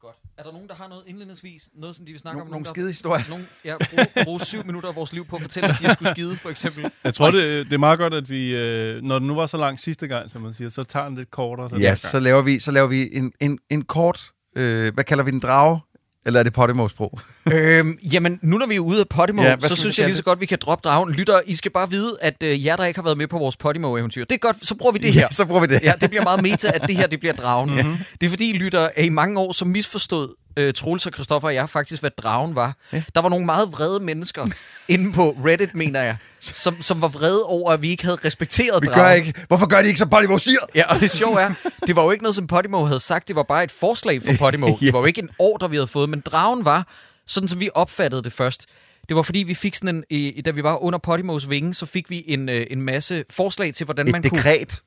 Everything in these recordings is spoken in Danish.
Godt. Er der nogen, der har noget indledningsvis? Noget, som de vil snakke Nogle- om? nogle skide historier. Nogen, ja, bruge, bruge syv minutter af vores liv på at fortælle, at de har skulle skide, for eksempel. Jeg tror, det, det er meget godt, at vi, øh, når det nu var så langt sidste gang, som man siger, så tager den lidt kortere. den Ja, så laver vi, så laver vi en, en, en kort, øh, hvad kalder vi den, drage? Eller er det Podimo-sprog? Øhm, jamen, nu når vi er ude af Podimo, Ja, så synes jeg lige så godt, vi kan droppe dragen. Lytter, I skal bare vide, at øh, jer, der ikke har været med på vores Podimo-eventyr, det er godt, så bruger vi det her. Ja, så bruger vi det. Ja, det bliver meget meta, at det her det bliver dragen. Mhm. Mm-hmm. Det er fordi, lytter, at i mange år så misforstod øh, Troels og Christoffer og jeg faktisk, hvad dragen var. Ja. Der var nogle meget vrede mennesker inde på Reddit, mener jeg, som, som var vrede over, at vi ikke havde respekteret Vi dragen. gør ikke. Hvorfor gør de ikke, som Podimo siger? Ja, og det sjove er, det var jo ikke noget, som Podimo havde sagt. Det var bare et forslag fra Podimo. Ja. Det var jo ikke en ordre, vi havde fået, men dragen var, sådan som vi opfattede det først. Det var fordi, vi fik sådan en, da vi var under Podimos vinge, så fik vi en, øh, en masse forslag til, hvordan man Et kunne... dekret.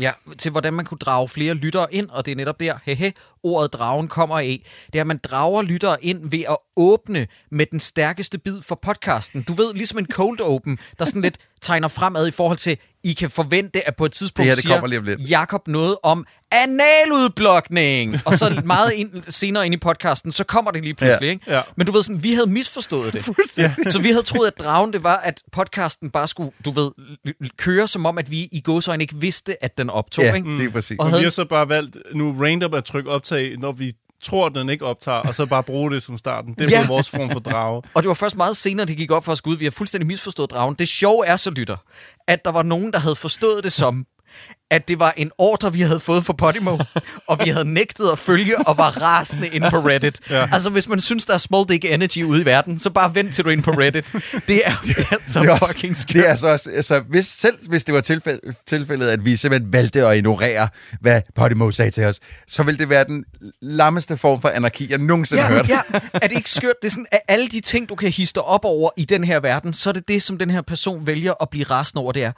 Ja, til hvordan man kunne drage flere lyttere ind, og det er netop der, hehe, ordet dragen kommer af. Det er, at man drager lyttere ind ved at åbne med den stærkeste bid for podcasten. Du ved, ligesom en cold open, der sådan lidt tegner fremad i forhold til, I kan forvente, at på et tidspunkt Det her, det siger kommer lige om lidt. Jakob noget om analudblokning. Og så meget ind, senere ind i podcasten, så kommer det lige pludselig. Ja. Ikke? Ja. Men du ved, sådan, vi havde misforstået det. Så vi havde troet, at dragen det var, at podcasten bare skulle, du ved, l- l- køre som om, at vi i gåsøjne ikke vidste, at den optog. Ja, ikke? det er præcis. Og Og havde- vi har så bare valgt nu random at trykke optag, når vi tror, den ikke optager, og så bare bruge det som starten. Det er ja. vores form for drage. Og det var først meget senere, det gik op for os Gud. Vi har fuldstændig misforstået dragen. Det sjove er så, lytter, at der var nogen, der havde forstået det som, at det var en ordre, vi havde fået fra Podimo, og vi havde nægtet at følge og var rasende inde på Reddit. Ja. Altså, hvis man synes, der er small dick energy ude i verden, så bare vent til du er inde på Reddit. Det er, det så Det også, fucking skørt. det er så også, altså, hvis, selv hvis det var tilfældet, tilfældet, at vi simpelthen valgte at ignorere, hvad Podimo sagde til os, så ville det være den lammeste form for anarki, jeg nogensinde har Ja, hørt. ja, er det ikke skørt? Det er sådan, at alle de ting, du kan histe op over i den her verden, så er det det, som den her person vælger at blive rasende over, det er,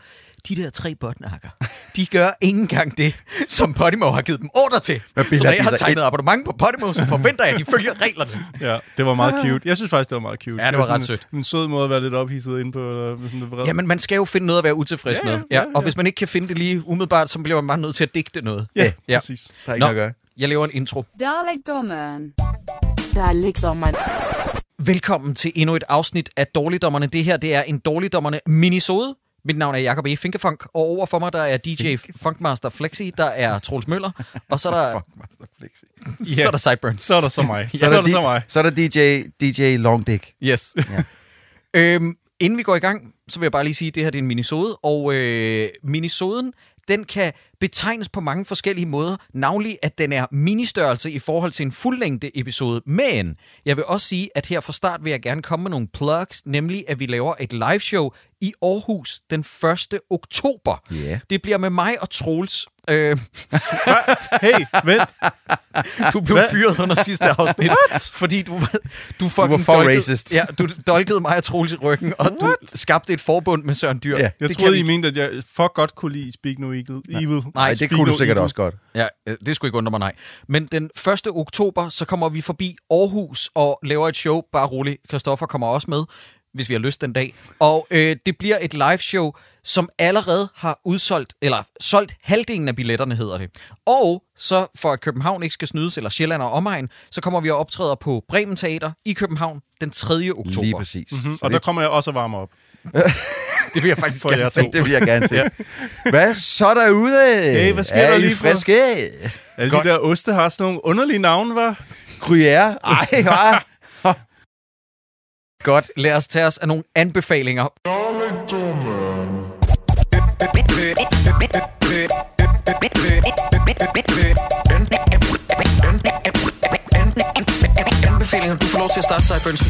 de der tre botnakker, de gør ikke engang det, som Podimo har givet dem ordre til. Så når jeg har tegnet ind? abonnement på Podimo, så forventer jeg, at de følger reglerne. Ja, det var meget cute. Jeg synes faktisk, det var meget cute. Ja, det var sådan ret sødt. En, en sød måde at være lidt ophidset inde på. Eller sådan vred. Jamen, man skal jo finde noget at være utilfreds Ja, ja, med. Ja, ja, og ja. hvis man ikke kan finde det lige umiddelbart, så bliver man bare nødt til at digte noget. ja, ja. præcis. Der er ikke Nå, noget at gøre. jeg laver en intro. Dalekdommeren. Dalekdommeren. Velkommen til endnu et afsnit af Dårligdommerne. Det her det er en Dårligdommerne minisode. Mit navn er Jacob E. Finkefunk, og over for mig der er DJ Funkmaster Flexi, der er Troels Møller, og så er der, Fuck, Master Flexi. så er der Sideburns. Så er der så mig. Så, så er er der, der så mig. så er der DJ, DJ Long Dick. Yes. Ja. øhm, inden vi går i gang, så vil jeg bare lige sige, at det her det er en minisode, og øh, minisoden, den kan betegnes på mange forskellige måder, navnlig at den er ministørrelse i forhold til en fuldlængde episode. Men jeg vil også sige, at her fra start vil jeg gerne komme med nogle plugs, nemlig at vi laver et live show i Aarhus den 1. oktober. Ja. Det bliver med mig og Troels. Øh, Hey, vent. du blev fyret under sidste afsnit, fordi du, du fucking var for dolkede, racist. Ja, du dolkede mig og Troels i ryggen, og du skabte et forbund med Søren Dyr. Ja. Jeg det troede, I ikke. mente, at jeg for godt kunne lide Speak No Evil. Evil. Nej, det Speak kunne du sikkert Evil. også godt. Ja, øh, det skulle ikke undre mig, nej. Men den 1. oktober, så kommer vi forbi Aarhus og laver et show. Bare rolig, Christoffer kommer også med, hvis vi har lyst den dag. Og øh, det bliver et live show, som allerede har udsolgt, eller solgt halvdelen af billetterne, hedder det. Og så for at København ikke skal snydes, eller Sjælland og omegn, så kommer vi og optræder på Bremen Teater i København den 3. oktober. Lige præcis. Mm, Så og der det, kommer jeg også at varme op. Det vil jeg faktisk For jer gerne se. det vil jeg gerne se. Hvad så derude? Hey, hvad sker er der I lige for- friske? Alle Godt. de der oste har sådan nogle underlige navne, var. Gruyère? Ej, hva? Godt, lad os tage os af nogle anbefalinger. Anbefalinger, du får lov til at starte, Cyburns.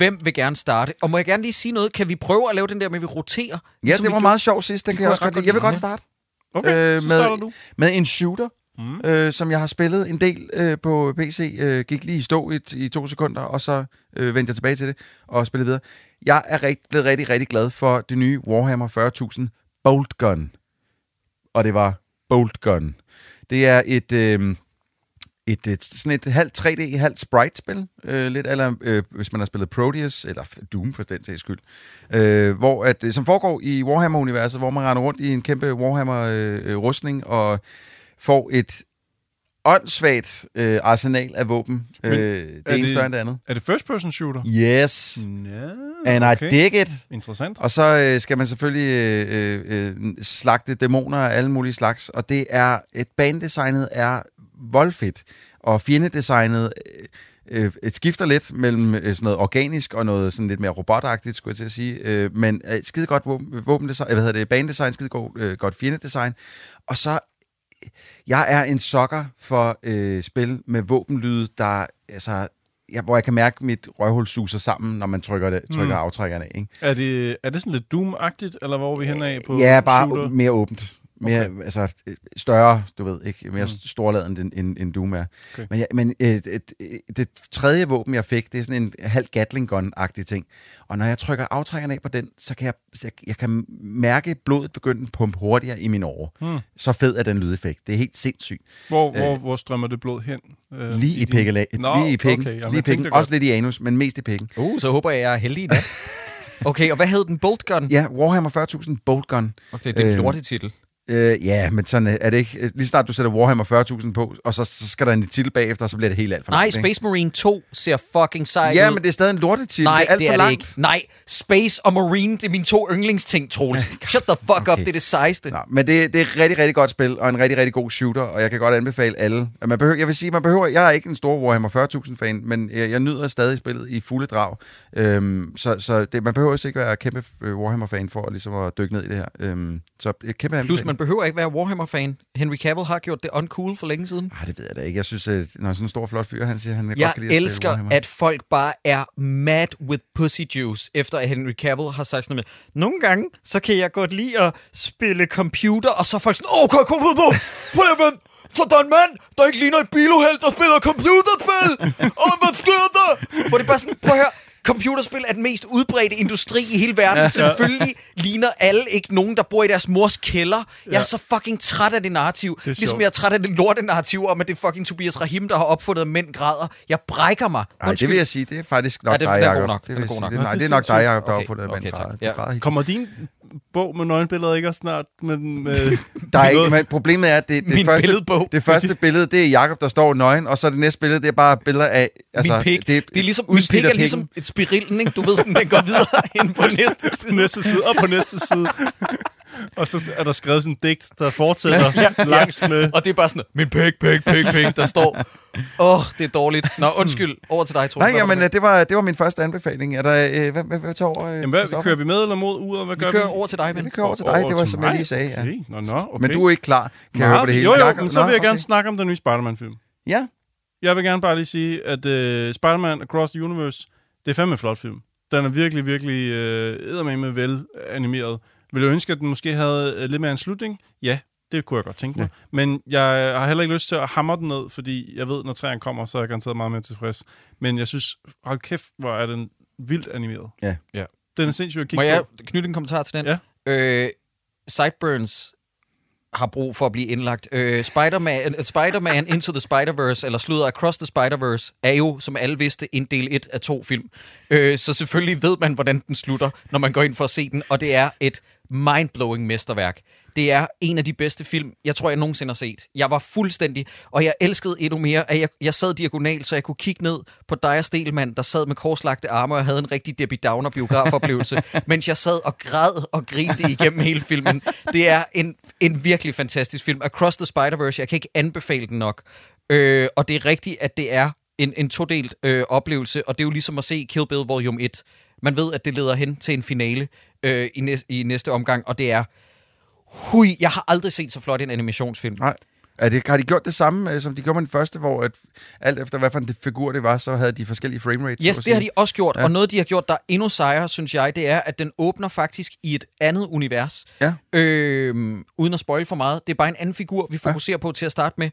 Hvem vil gerne starte? Og må jeg gerne lige sige noget? Kan vi prøve at lave den der med, at vi roterer? Ja, Ligesom det var gjorde- meget sjovt sidst. Den kan jeg også jeg godt lide. Jeg vil godt godt starte. Okay, Øh, så med- starter du. Med en shooter, mm. øh, som jeg har spillet en del øh, på PC. Øh, gik lige i stå i, i to sekunder, og så øh, vendte jeg tilbage til det og spillede videre. Jeg er rigt, blevet rigtig, rigtig glad for det nye Warhammer 40.000 Bolt Gun. Og det var Bolt Gun. Det er et... Øh, et, et, sådan et halvt 3D, halvt sprite-spil, øh, lidt eller øh, hvis man har spillet Proteus, eller Doom for den sags skyld, øh, hvor at, øh, som foregår i Warhammer-universet, hvor man render rundt i en kæmpe Warhammer-rustning og får et åndssvagt øh, arsenal af våben. Men øh, det er ene det- større end det andet. Er det first person shooter? Yes. Ja, And I dig it. Interessant. Og så øh, skal man selvfølgelig øh, øh, øh, slagte dæmoner af alle mulige slags, og det er, et banedesignet er voldfedt, og fjendedesignet øh, øh, et skifter lidt mellem øh, sådan noget organisk og noget sådan lidt mere robotagtigt, skulle jeg til at sige, øh, men øh, skide godt våben, våbendesign, hvad hedder det, banedesign, skide godt, øh, godt fjendedesign, og så jeg er en sokker for øh, spil med våbenlyde, der altså, ja, hvor jeg kan mærke, at mit røvhul suser sammen, når man trykker, det, trykker mm. aftrækkerne af. Ikke? Er det, er det sådan lidt Doom-agtigt, eller hvor er vi hen af på Ja, bare shooter? mere åbent. Mere, okay. altså, øh, større, du ved, ikke? Mere mm. storladen end, end, end Doom er. Okay. Men, ja, men øh, det, det tredje våben, jeg fik, det er sådan en halv Gatling gun-agtig ting. Og når jeg trykker aftrækkerne af på den, så kan jeg, jeg, jeg kan mærke blodet begynde at pumpe hurtigere i mine år. Hmm. Så fed er den lydeffekt. Det er helt sindssygt. Hvor, hvor, hvor strømmer det blod hen? Øh, Lige i, din- pikkelag, Nå, lige i pikken. okay. Jamen, lige i jeg pikken. Også godt. lidt i anus, men mest i pikken. Uh, så håber jeg, jeg er heldig i dag. Okay, og hvad hed den? Bolt Gun? Ja, Warhammer 40.000 Bolt Gun. Okay, det er en Øh, lortetitel. Øh, ja, men sådan øh, er det ikke. Lige snart du sætter Warhammer 40.000 på, og så, så skal der en titel bagefter, og så bliver det helt alt for Nej, langt, ikke? Space Marine 2 ser fucking sejt Ja, ud. men det er stadig en lortetitel. Nej, det er alt det for er langt. det ikke. Nej, Space og Marine, det er mine to yndlingsting, Troels. Shut the fuck Okay. up, det er det sejeste. Nå, men det, det er et rigtig, rigtig godt spil, og en rigtig, rigtig god shooter, og jeg kan godt anbefale alle. Man behøver, jeg vil sige, man behøver, jeg er ikke en stor Warhammer 40.000 fan, men jeg, jeg nyder stadig spillet i fulde drag. Øhm, så så det, man behøver også ikke være kæmpe øh, Warhammer-fan for ligesom at dykke ned i det her. Øhm, så kæmpe Plus, man behøver ikke være Warhammer-fan. Henry Cavill har gjort det uncool for længe siden. Ah, det ved jeg da ikke. Jeg synes, at når sådan en stor, flot fyr, han siger, han Jeg godt kan lide at spille elsker, Warhammer. at folk bare er mad with pussy juice, efter at Henry Cavill har sagt sådan noget med, nogle gange, så kan jeg godt lide at spille computer, og så er folk sådan, åh, kom, kom, kom, kom, prøv lige at. Så der er en mand, der ikke ligner et biluheld, der spiller computerspil. Åh, hvad sker der? Hvor det bare sådan, prøv at høre, computerspil er den mest udbredte industri i hele verden. Ja. Selvfølgelig ligner alle ikke nogen, der bor i deres mors kælder. Jeg er så fucking træt af det narrativ. er Ligesom sjovt. jeg er træt af det lorte narrativ om, at det er fucking Tobias Rahim, der har opfundet, at mænd græder. Jeg brækker mig. Nej, det vil jeg sige, det er faktisk nok Ja, det- dig, er Jacob. nok. Det, er. Det, det det er nok dig, Jacob, der har Okay, fundet okay, okay, tak. okay, Ja. ja. Kommer din bog med nøgenbilleder ikke også snart? Med, med, Der er ikke, noget? men problemet er, at det, det, Min første, billedbog. det første billede, det er Jakob der står nøgen, og så det næste billede, det er bare billeder af... Altså, min pik, det, det er ligesom, min pik er ligesom et spirillen, ikke? Du ved sådan, den går videre ind på næste side. næste side, og på næste side. Og så er der skrevet sådan en digt, der fortsætter ja, langs med... Og det er bare sådan, min pik, pik, pik, pik, der står. Åh, oh, det er dårligt. Nå, undskyld. Over til dig, Troels. Nej, jamen, det øh, var, det var min første anbefaling. Er der, øh, hvad, hvad, hvad tager over? Øh, Jamen, hvad, kører vi med eller mod uret? Hvad med? gør Vi kører vi? over til dig, Ja, men. vi kører over til dig, det var som jeg lige sagde. Ja. Okay. Nå, nå, okay. Men du er ikke klar, kan jeg høre på det hele. Jo, jo, men så vil jeg gerne okay. snakke om den nye Spider-Man-film. Ja, Jeg vil gerne bare lige sige, at uh, Spider-Man Across the Universe, det er fandme en flot film. Den er virkelig, virkelig uh, med vel animeret. Vil jeg ønske, at den måske havde uh, lidt mere en slutning? Ja, det kunne jeg godt tænke mig. Ja. Men jeg har heller ikke lyst til at hamre den ned, fordi jeg ved, når træerne kommer, så er jeg garanteret meget mere tilfreds. Men jeg synes, hold kæft, hvor er den vildt animeret. Ja. Ja. Den er sindssygt at kigge Må jeg på. knytte en kommentar til den? Ja. Øh, Sideburns har brug for at blive indlagt. Øh, Spider-Man, uh, Spider-Man Into the Spider-Verse, eller sludder Across the Spider-Verse, er jo, som alle vidste, en del 1 af to film. Øh, så selvfølgelig ved man, hvordan den slutter, når man går ind for at se den, og det er et mindblowing mesterværk. Det er en af de bedste film, jeg tror, jeg nogensinde har set. Jeg var fuldstændig, og jeg elskede endnu mere, at jeg, jeg sad diagonalt, så jeg kunne kigge ned på dig og Stelman, der sad med korslagte arme og havde en rigtig Debbie Downer biografoplevelse, mens jeg sad og græd og grinte igennem hele filmen. Det er en, en virkelig fantastisk film. Across the Spider-Verse, jeg kan ikke anbefale den nok. Øh, og det er rigtigt, at det er en, en todelt øh, oplevelse, og det er jo ligesom at se Kill Bill Volume 1. Man ved, at det leder hen til en finale øh, i, næste, i næste omgang, og det er... Hui, jeg har aldrig set så flot en animationsfilm. nej. Er det, har de gjort det samme, øh, som de gjorde med den første, hvor at, alt efter hvad for en figur det var, så havde de forskellige framerates? Yes, det har de også gjort, Ja. ja. og noget, de har gjort, der er endnu sejere, synes jeg, det er, at den åbner faktisk i et andet univers. Ja. Øh, uden at spoil for meget. Det er bare en anden figur, vi fokuserer på til at starte med.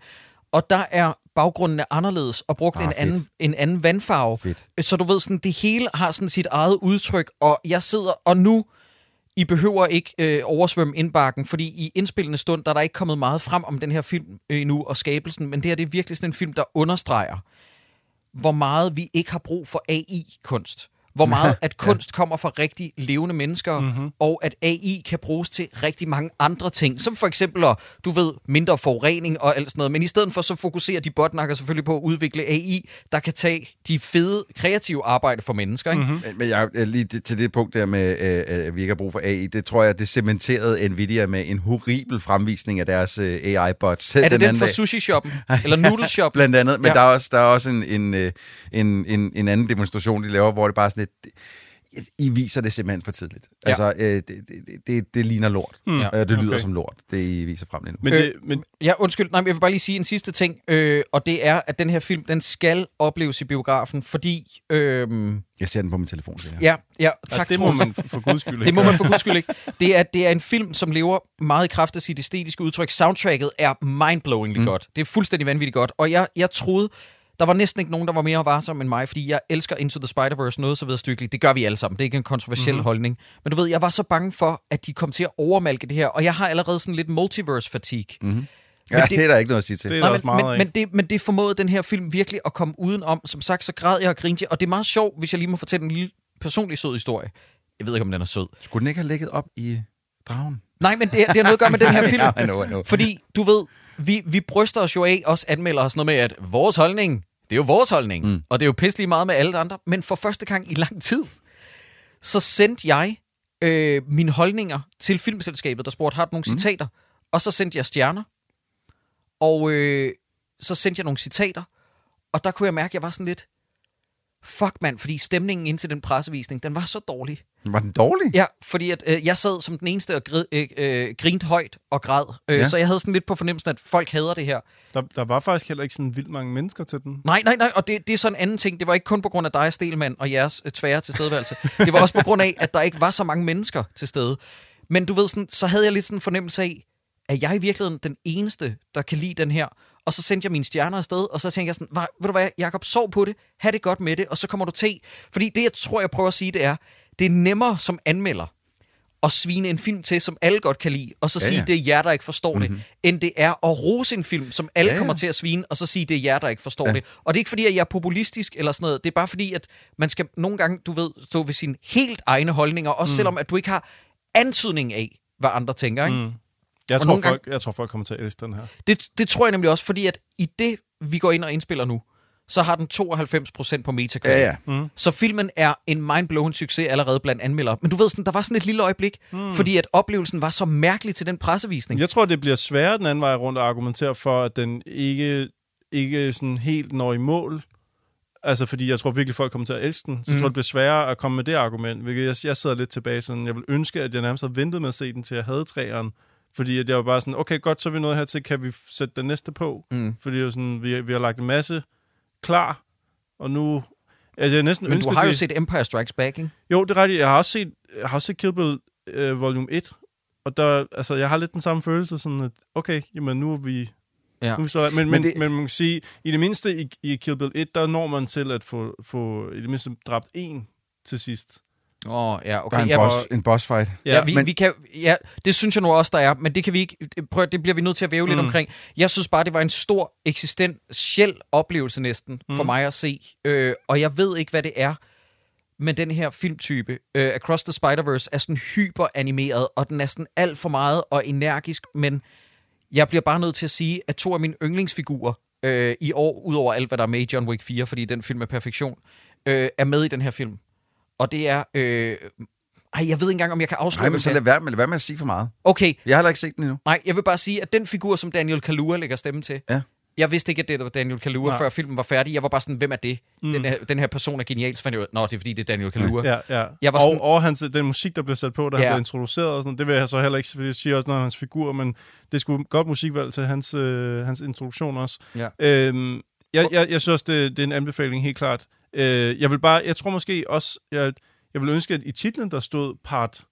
Og der er baggrunden er anderledes, og brugt Ah, en, fedt. anden, en anden vandfarve. Fedt. Så du ved, sådan, det hele har sådan sit eget udtryk, og jeg sidder, og nu, i behøver ikke øh, oversvømme indbakken, fordi i indspillende stund, der er der ikke kommet meget frem om den her film øh, endnu, og skabelsen, men det her det er virkelig sådan en film, der understreger, hvor meget vi ikke har brug for AI-kunst hvor meget at kunst kommer fra rigtig levende mennesker, mm-hmm. og at AI kan bruges til rigtig mange andre ting, som for eksempel, du ved, mindre forurening og alt sådan noget. Men i stedet for, så fokuserer de botnakker selvfølgelig på at udvikle AI, der kan tage de fede, kreative arbejde for mennesker. Ikke? Mm-hmm. Men- jeg, jeg- lige til det punkt der med, øh, at vi ikke har brug for AI, det tror jeg, det cementerede Nvidia med en horribel fremvisning af deres øh, AI-bot. Selv Er det den anden fra sushi-shoppen? Eller noodle shop? Blandt andet, men Ja. ja. der er også, der er også en, en, øh, en, en, en anden demonstration, de laver, hvor det bare er sådan lidt... I viser det simpelthen for tidligt. Ja. Altså, øh, det, det, det, det ligner lort. Mm. Ja. Øh, det lyder Okay. som lort, det I viser frem lige nu. Men, Øh, det, men Ja, undskyld. Nej, men jeg vil bare lige sige en sidste ting, øh, og det er, at den her film, den skal opleves i biografen, fordi... Øh, Jeg ser den på min telefon, siger jeg. ja, ja, tak, tak, det må man for guds skyld Det ikke må gøre. man for guds skyld ikke. Det er, det er en film, som lever meget i kraft af sit æstetiske udtryk. Soundtracket er mindblowingly mm. godt. Det er fuldstændig vanvittigt godt. Og jeg, jeg troede, der var næsten ikke nogen, der var mere varsom end mig, fordi jeg elsker Into the Spider-Verse noget så vedstykkeligt. Det gør vi alle sammen. Det er ikke en kontroversiel mm-hmm. holdning. Men du ved, jeg var så bange for, at de kom til at overmalke det her, og jeg har allerede sådan lidt multiverse-fatigue. Mm-hmm. Ja, det- det, er der ikke noget at sige til. Det er Nej, men, meget men, af. men, det, men det formåede den her film virkelig at komme udenom. Som sagt, så græd jeg og grinte jeg, og det er meget sjovt, hvis jeg lige må fortælle en lille personlig sød historie. Jeg ved ikke, om den er sød. Skulle den ikke have ligget op i dragen? Nej, men det, det har noget at gøre med den her film. Ja, I know, I know. Fordi, du ved, vi, vi bryster os jo af, os anmelder os noget med, at vores holdning, det er jo vores holdning, mm. og det er jo pisselig meget med alle andre, men for første gang i lang tid, så sendte jeg øh, mine holdninger til filmselskabet, der spurgte, har du nogle mm. citater? Og så sendte jeg stjerner, og øh, så sendte jeg nogle citater, og der kunne jeg mærke, at jeg var sådan lidt, fuck mand, fordi stemningen ind til den pressevisning, den var så dårlig. Var den dårlig? Ja, fordi at, øh, jeg sad som den eneste og grid, øh, øh, grinte højt og græd. Øh, Ja. Så jeg havde sådan lidt på fornemmelsen, at folk hader det her. Der, der var faktisk heller ikke sådan vildt mange mennesker til den. Nej, nej, nej, og det, det er sådan en anden ting. Det var ikke kun på grund af dig, Stelman, og jeres øh, tvære tilstedeværelse. det var også på grund af, at der ikke var så mange mennesker til stede. Men du ved, sådan, så havde jeg lidt sådan en fornemmelse af, at jeg i virkeligheden den eneste, der kan lide den her. Og så sendte jeg mine stjerner afsted, og så tænkte jeg sådan, "Hva- ved du hvad, Jacob, sov på det, have det godt med det, og så kommer du til. Fordi det, jeg tror, jeg prøver at sige, det er, det er nemmere som anmelder at svine en film til, som alle godt kan lide, og så Ja, sige, ja. det er jer, der ikke forstår mm-hmm. det, end det er at rose en film, som alle Ja, ja. kommer til at svine, og så sige, det er jer, der ikke forstår ja. det. Og det er ikke fordi, at jeg er populistisk eller sådan noget, det er bare fordi, at man skal nogle gange, du ved, stå ved sine helt egne holdninger, også mm. selvom at du ikke har antydning af, hvad andre tænker. Ikke? Mm. Jeg tror, folk, jeg tror, folk kommer til at elske den her. Det, det tror jeg nemlig også, fordi at i det, vi går ind og indspiller nu, så har den 92% på Metacritic. Ja, ja. Mm. Så filmen er en mindblowing succes allerede blandt anmeldere. Men du ved, sådan, der var sådan et lille øjeblik, mm. fordi at oplevelsen var så mærkelig til den pressevisning. Jeg tror, det bliver sværere den anden vej rundt at argumentere for, at den ikke, ikke sådan helt når i mål. Altså, fordi jeg tror virkelig, folk kommer til at elske den. Så jeg tror, det bliver sværere at komme med det argument. Hvilket jeg, jeg sidder lidt tilbage sådan, jeg vil ønske, at jeg nærmest havde ventet med at se den, til jeg havde træeren. Fordi at jeg var bare sådan, okay, godt, så er vi nået hertil, kan vi sætte den næste på? Mm. Fordi det er sådan, vi, vi har lagt en masse klar, og nu... Altså, jeg næsten Men du har jo vi- set Empire Strikes Back, ikke? Jo, det er rigtigt. Jeg har også set, jeg har også set Kill Bill øh, volume 1, og der, altså, jeg har lidt den samme følelse, sådan at, okay, jamen nu er vi... Ja. Nu er vi så, men, men, Men men, det- men, man kan sige, i det mindste i, i Kill Bill 1, der når man til at få, få i det mindste dræbt en til sidst. Åh, oh, ja, Der er okay. en, Ja, boss, en boss fight. Ja, ja, vi, men- vi kan, ja, det synes jeg nu også, der er, men det kan vi ikke, prøv, det bliver vi nødt til at væve mm. lidt omkring. Jeg synes bare, det var en stor eksistentiel oplevelse næsten mm. for mig at se, øh, og jeg ved ikke, hvad det er, men den her filmtype, øh, Across the Spider-Verse, er sådan hyperanimeret, og den er sådan alt for meget og energisk, men jeg bliver bare nødt til at sige, at to af mine yndlingsfigurer øh, i år, udover alt, hvad der er med i John Wick 4, fordi den film er perfektion, øh, er med i den her film. Og det er... Øh, ej, jeg ved ikke engang, om jeg kan afsløre, Nej, men så det lad være, med, lad være med at sige for meget. Okay, Jeg har heller ikke set den endnu. nej, jeg vil bare sige, at den figur, som Daniel Kaluuya lægger stemme til, Ja. jeg vidste ikke, at det var Daniel Kaluuya, Nej. før filmen var færdig. Jeg var bare sådan, hvem er det? Mm. Den, her, den her person er genial. Så fandt jeg ud nå, det er fordi, det er Daniel Kaluuya. Ja, ja. Jeg var og, sådan- og hans, den musik, der bliver sat på, der Ja. bliver introduceret og sådan, det vil jeg så heller ikke, fordi siger også noget om hans figur, men det skulle godt musikvalg til hans, øh, hans introduktion også. Ja. Øhm, jeg, jeg, jeg synes også, det, det er en anbefaling, helt klart. Øh, jeg vil bare, jeg tror måske også, jeg, jeg vil ønske, at i titlen, der stod part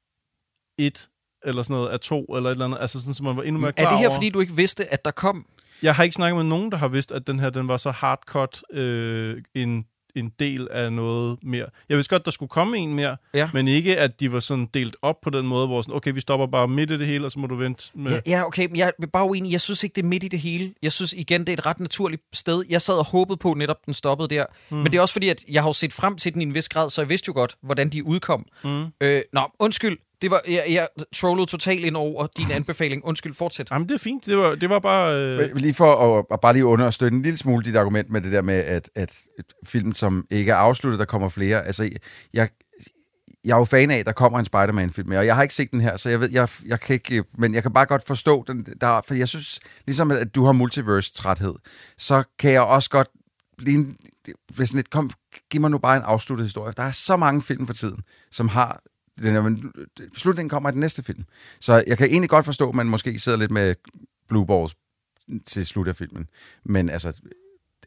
1, eller sådan noget, af 2, eller et eller andet, altså sådan, så man var endnu mere klar Er det her, over. fordi du ikke vidste, at der kom... Jeg har ikke snakket med nogen, der har vidst, at den her, den var så hardcut øh, en, en del af noget mere. Jeg vidste godt, der skulle komme en mere, Ja. men ikke, at de var sådan delt op på den måde, hvor sådan, okay, vi stopper bare midt i det hele, og så må du vente med... Ja, ja, okay, men jeg er bare uenig. Jeg synes ikke, det er midt i det hele. Jeg synes igen, det er et ret naturligt sted. Jeg sad og håbede på, netop den stoppede der. Mm. Men det er også fordi, at jeg har jo set frem til den i en vis grad, så jeg vidste jo godt, hvordan de udkom. Mm. Øh, nå, undskyld. Det var, jeg, jeg trollede totalt ind over din anbefaling. Undskyld, fortsæt. Jamen, det er fint. Det var, det var bare... Øh, Men Lige for at, at bare lige understøtte en lille smule dit argument med det der med, at, at et film, som ikke er afsluttet, der kommer flere. Altså, jeg, jeg er jo fan af, at der kommer en Spider-Man-film og jeg har ikke set den her, så jeg ved, jeg, jeg kan ikke, men jeg kan bare godt forstå den, der, for jeg synes, ligesom at du har multiverse-træthed, så kan jeg også godt blive en, hvis sådan lidt, kom, giv mig nu bare en afsluttet historie. Der er så mange film for tiden, som har den, men slutningen kommer i den næste film. Så jeg kan egentlig godt forstå, at man måske sidder lidt med blue balls til slut af filmen. Men altså,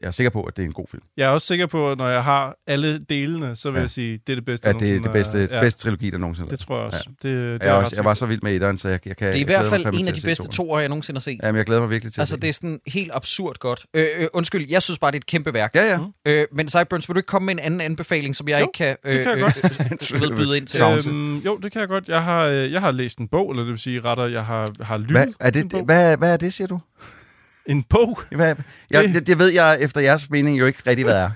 jeg er sikker på, at det er en god film. jeg er også sikker på, at når jeg har alle delene, så vil Ja. jeg sige, det er det bedste. At det er det bedste, er- ja. bedste trilogi, der nogensinde er Det tror jeg også. Ja. Det, det er jeg, er også, jeg var så vild med etteren, så jeg, jeg kan Det er i hvert fald en af at de bedste toer, jeg nogensinde har set. Jamen, jeg glæder mig virkelig til Altså, at det er sådan helt absurd godt. Øh, øh, undskyld, jeg synes bare, det er et kæmpe værk. Ja, ja. Øh, men Sideburns, vil du ikke komme med en anden anbefaling, som jeg Jo, ikke kan, øh, det kan jeg godt. øh, ved byde ind til? Øhm, jo, det kan jeg godt. Jeg har, øh, jeg har læst en bog, eller det vil sige retter, jeg har, har lyttet Hvad er, det, hvad, hvad er det, siger du? En bog? Hvad, jeg, Det- det, det ved jeg efter jeres mening jo ikke rigtig, hvad er.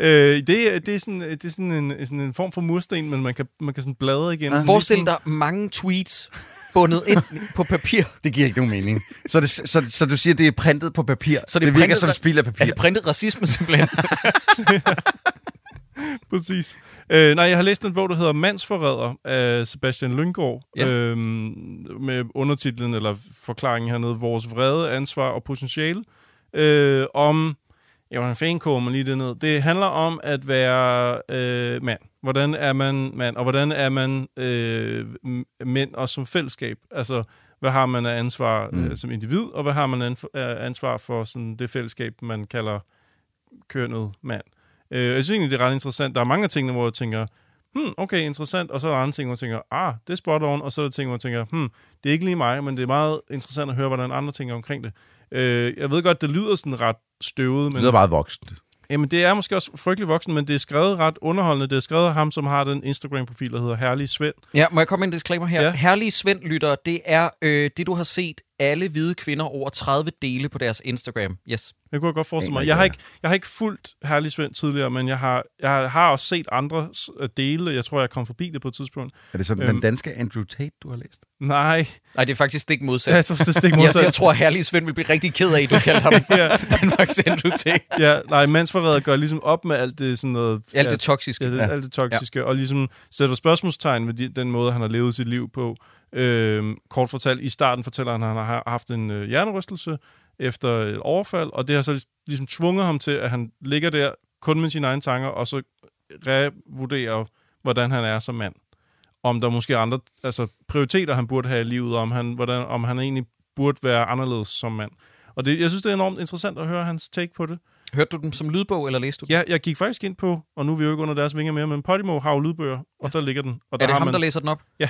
Øh, det, er- det, er sådan, det er sådan en, sådan en form for mursten, men man kan, man kan sådan bladre igen. Ah. Forestil dig mange tweets bundet ind på papir. Det giver ikke nogen mening. Så, det, så, så du siger, det er printet på papir. Så det er det virker printet- som spild af Er papir. det printet racisme simpelthen? Præcis. Øh, nej, jeg har læst en bog, der hedder Mandsforræder af Sebastian Lyngård, Ja. øhm, med undertitlen, eller forklaringen hernede, Vores vrede, ansvar og potentiale, øh, om, ja, hvordan fanden kommer man lige det ned? Det handler om at være øh, mand. Hvordan er man mand, og hvordan er man øh, mænd også som fællesskab? Altså, hvad har man af ansvar mm. øh, som individ, og hvad har man af ansvar for sådan det fællesskab, man kalder kønnet mand? Øh, jeg synes egentlig, det er ret interessant. Der er mange af tingene, hvor jeg tænker, hmm, okay, interessant, og så er der andre ting, hvor jeg tænker, ah, det er spot on, og så er der ting, hvor jeg tænker, hmm, det er ikke lige mig, men det er meget interessant at høre, hvordan andre tænker omkring det. Øh, jeg ved godt, det lyder sådan ret støvet, Det men lyder meget voksent. jamen, det er måske også frygtelig voksen, men det er skrevet ret underholdende. Det er skrevet af ham, som har den Instagram-profil, der hedder Herlig Svend. ja, må jeg komme med en disclaimer her? Ja. Herlige Svend, lytter, det er øh, det, du har set alle hvide kvinder over 30 dele på deres Instagram. Yes. Jeg kunne godt forestille mig. Jeg har ikke, jeg har ikke fulgt Herlig Svend tidligere, men jeg har, jeg har også set andre dele. Jeg tror, jeg kom forbi det på et tidspunkt. Er det sådan Øhm. den danske Andrew Tate, du har læst? Nej, Nej, det er faktisk stik modsat. ja, jeg tror, det er stik jeg, modsat. jeg tror, herlige Svend vil blive rigtig ked af, at du kalder ham Ja. Danmarks Andrew Tate. ja, nej, mandsforræder gør ligesom op med alt det sådan noget... Alt ja, det toksiske. Ja, det, Ja. alt det toksiske, ja. og ligesom sætter spørgsmålstegn ved de, den måde, han har levet sit liv på. Øhm, kort fortalt, i starten fortæller han, at han har haft en øh, hjernerystelse efter et overfald, og det har så lig- ligesom tvunget ham til, at han ligger der kun med sine egne tanker, og så revurderer, hvordan han er som mand. Om der måske er andre altså, prioriteter, han burde have i livet, om han, hvordan, om han egentlig burde være anderledes som mand. Og det, jeg synes, det er enormt interessant at høre hans take på det. Hørte du den som lydbog, eller læste du den? Ja, jeg gik faktisk ind på, og nu er vi jo ikke under deres vinger mere, men Podimo har jo lydbøger, og der ligger den. Og der Er det ham, man, der læser den op? Ja.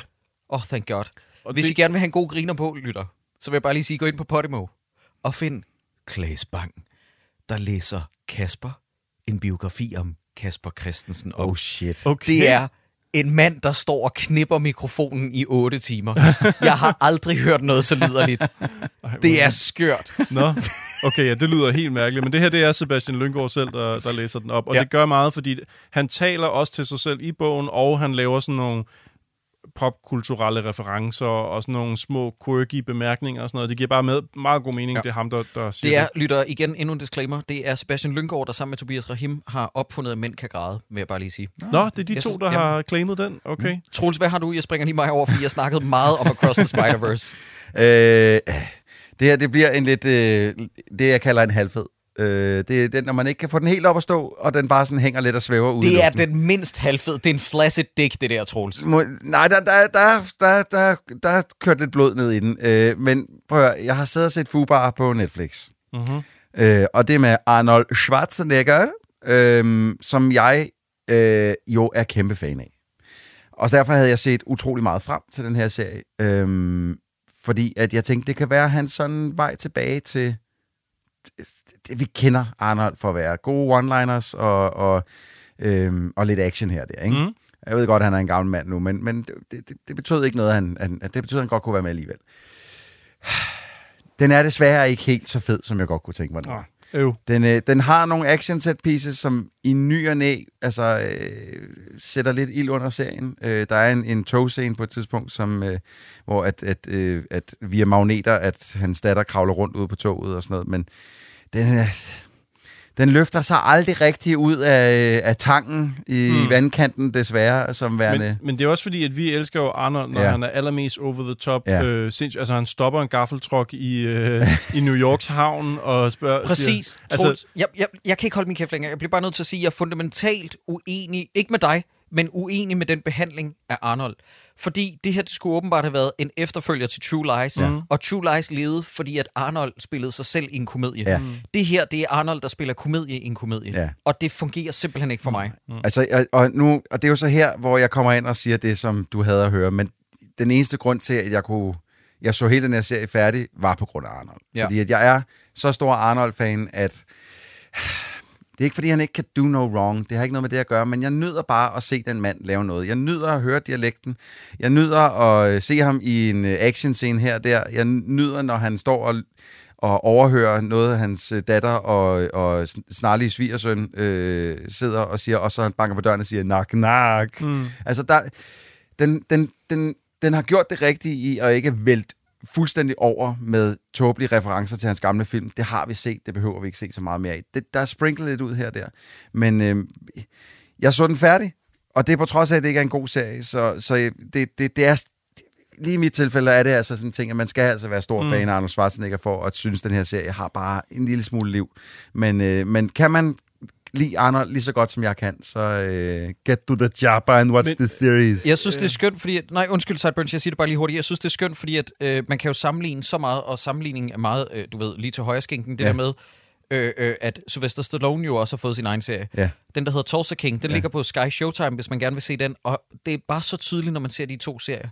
Oh, thank God. og Hvis det, I gerne vil have en god griner på, lytter, så vil jeg bare lige sige, gå ind på Podimo og find Klaas Bang, der læser Kasper, en biografi om Kasper Christensen. Oh shit. okay. det er en mand, der står og knipper mikrofonen i 8 timer. Jeg har aldrig hørt noget så liderligt. Det er skørt. Nå, okay, ja, det lyder helt mærkeligt. Men det her, det er Sebastian Lyngård selv, der, der læser den op. Og ja. det gør meget, fordi han taler også til sig selv i bogen, og han laver sådan nogle popkulturelle referencer og sådan nogle små quirky bemærkninger og sådan noget. Det giver bare med, meget god mening, Ja. det er ham, der, der siger Det er, lytter igen endnu en disclaimer, det er Sebastian Lyngård, der sammen med Tobias Rahim har opfundet, at mænd kan græde, vil jeg bare lige sige. Nå, det er de Yes, to, der jamen. har claimet den. Okay. Troels, hvad har du? Jeg springer lige mig over, fordi jeg snakkede meget om Across the Spider-Verse. Øh, det her, det bliver en lidt, øh, det jeg kalder en halvfed. Øh, det er den, når man ikke kan få den helt op at stå, og den bare sådan hænger lidt og svæver ud Det er den mindst halvfed. Det er en flaccid dick, det der, Troels. Må, nej, der, der, der, der, der, der er kørt lidt blod ned i den. Øh, men prøv at høre, jeg har siddet og set Fubar på Netflix. Mm-hmm. Øh, og det er med Arnold Schwarzenegger, øh, som jeg øh, jo er kæmpe fan af. Og derfor havde jeg set utrolig meget frem til den her serie. Øh, fordi at jeg tænkte, det kan være hans sådan vej tilbage til vi kender Arnold for at være gode one-liners og, og, øhm, og lidt action her og der, ikke? Mm. Jeg ved godt, at han er en gammel mand nu, men, men det, det, det betød ikke noget, han, han, det betød, at han godt kunne være med alligevel. Den er desværre ikke helt så fed, som jeg godt kunne tænke mig. den var. Øv. Den, øh, den har nogle action set pieces, som i ny og næ altså, øh, sætter lidt ild under serien. Øh, der er en, en togscene på et tidspunkt, som, øh, hvor at, at, øh, at via magneter, at hans datter kravler rundt ude på toget og sådan noget. Men den, øh, den løfter sig aldrig rigtig ud af, af tangen i mm. vandkanten, desværre, som værende... Men, men det er også fordi, at vi elsker jo Arnold, når ja. Han er allermest over the top. Ja. Øh, sindssygt. altså, han stopper en gaffeltruck i, øh, i New Yorks havn og spørger... Præcis. Siger, altså, jeg, jeg, jeg kan ikke holde min kæft længere. Jeg bliver bare nødt til at sige, at jeg er fundamentalt uenig, ikke med dig, men uenig med den behandling af Arnold. Fordi det her det skulle åbenbart have været en efterfølger til True Lies. Ja. Og True Lies levede, fordi at Arnold spillede sig selv i en komedie. Ja. Det her, det er Arnold, der spiller komedie i en komedie. Ja. Og det fungerer simpelthen ikke for mig. Altså, og, og, nu, og det er jo så her, hvor jeg kommer ind og siger det, som du havde at høre. Men den eneste grund til, at jeg kunne jeg så hele den her serie færdig, var på grund af Arnold. Ja. Fordi at jeg er så stor Arnold-fan, at det er ikke, fordi han ikke kan do no wrong. Det har ikke noget med det at gøre, men jeg nyder bare at se den mand lave noget. Jeg nyder at høre dialekten. Jeg nyder at øh, se ham i en øh, actionscene her og der. Jeg nyder, når han står og, og overhører noget af hans øh, datter og, og snarlige svigersøn øh, sidder og siger, og så han banker på døren og siger, nak, nak. Mm. Altså, der, den, den, den, den har gjort det rigtige i at ikke vælte fuldstændig over med tåbelige referencer til hans gamle film. Det har vi set, det behøver vi ikke se så meget mere af. Det, der er sprinklet lidt ud her og der. Men øh, jeg så den færdig, og det er på trods af, at det ikke er en god serie. Så, så det, det, det er lige i mit tilfælde er det altså sådan en ting, at man skal altså være stor mm. fan af Arnold Schwarzenegger for at synes, at den her serie har bare en lille smule liv. Men, øh, men kan man lide Arnold lige så godt, som jeg kan, så øh, get to the job and watch Men- the series. Jeg synes, det er skønt, fordi... At, nej, undskyld, Sideburns, jeg siger det bare lige hurtigt. Jeg synes, det er skønt, fordi at, øh, man kan jo sammenligne så meget, og sammenligningen er meget, øh, du ved, lige til højre skænken, det Ja. der med, øh, øh, at Sylvester Stallone jo også har fået sin egen serie. Ja. Den, der hedder Tulsa King, den Ja. ligger på Sky Showtime, hvis man gerne vil se den. Og det er bare så tydeligt, når man ser de to serier,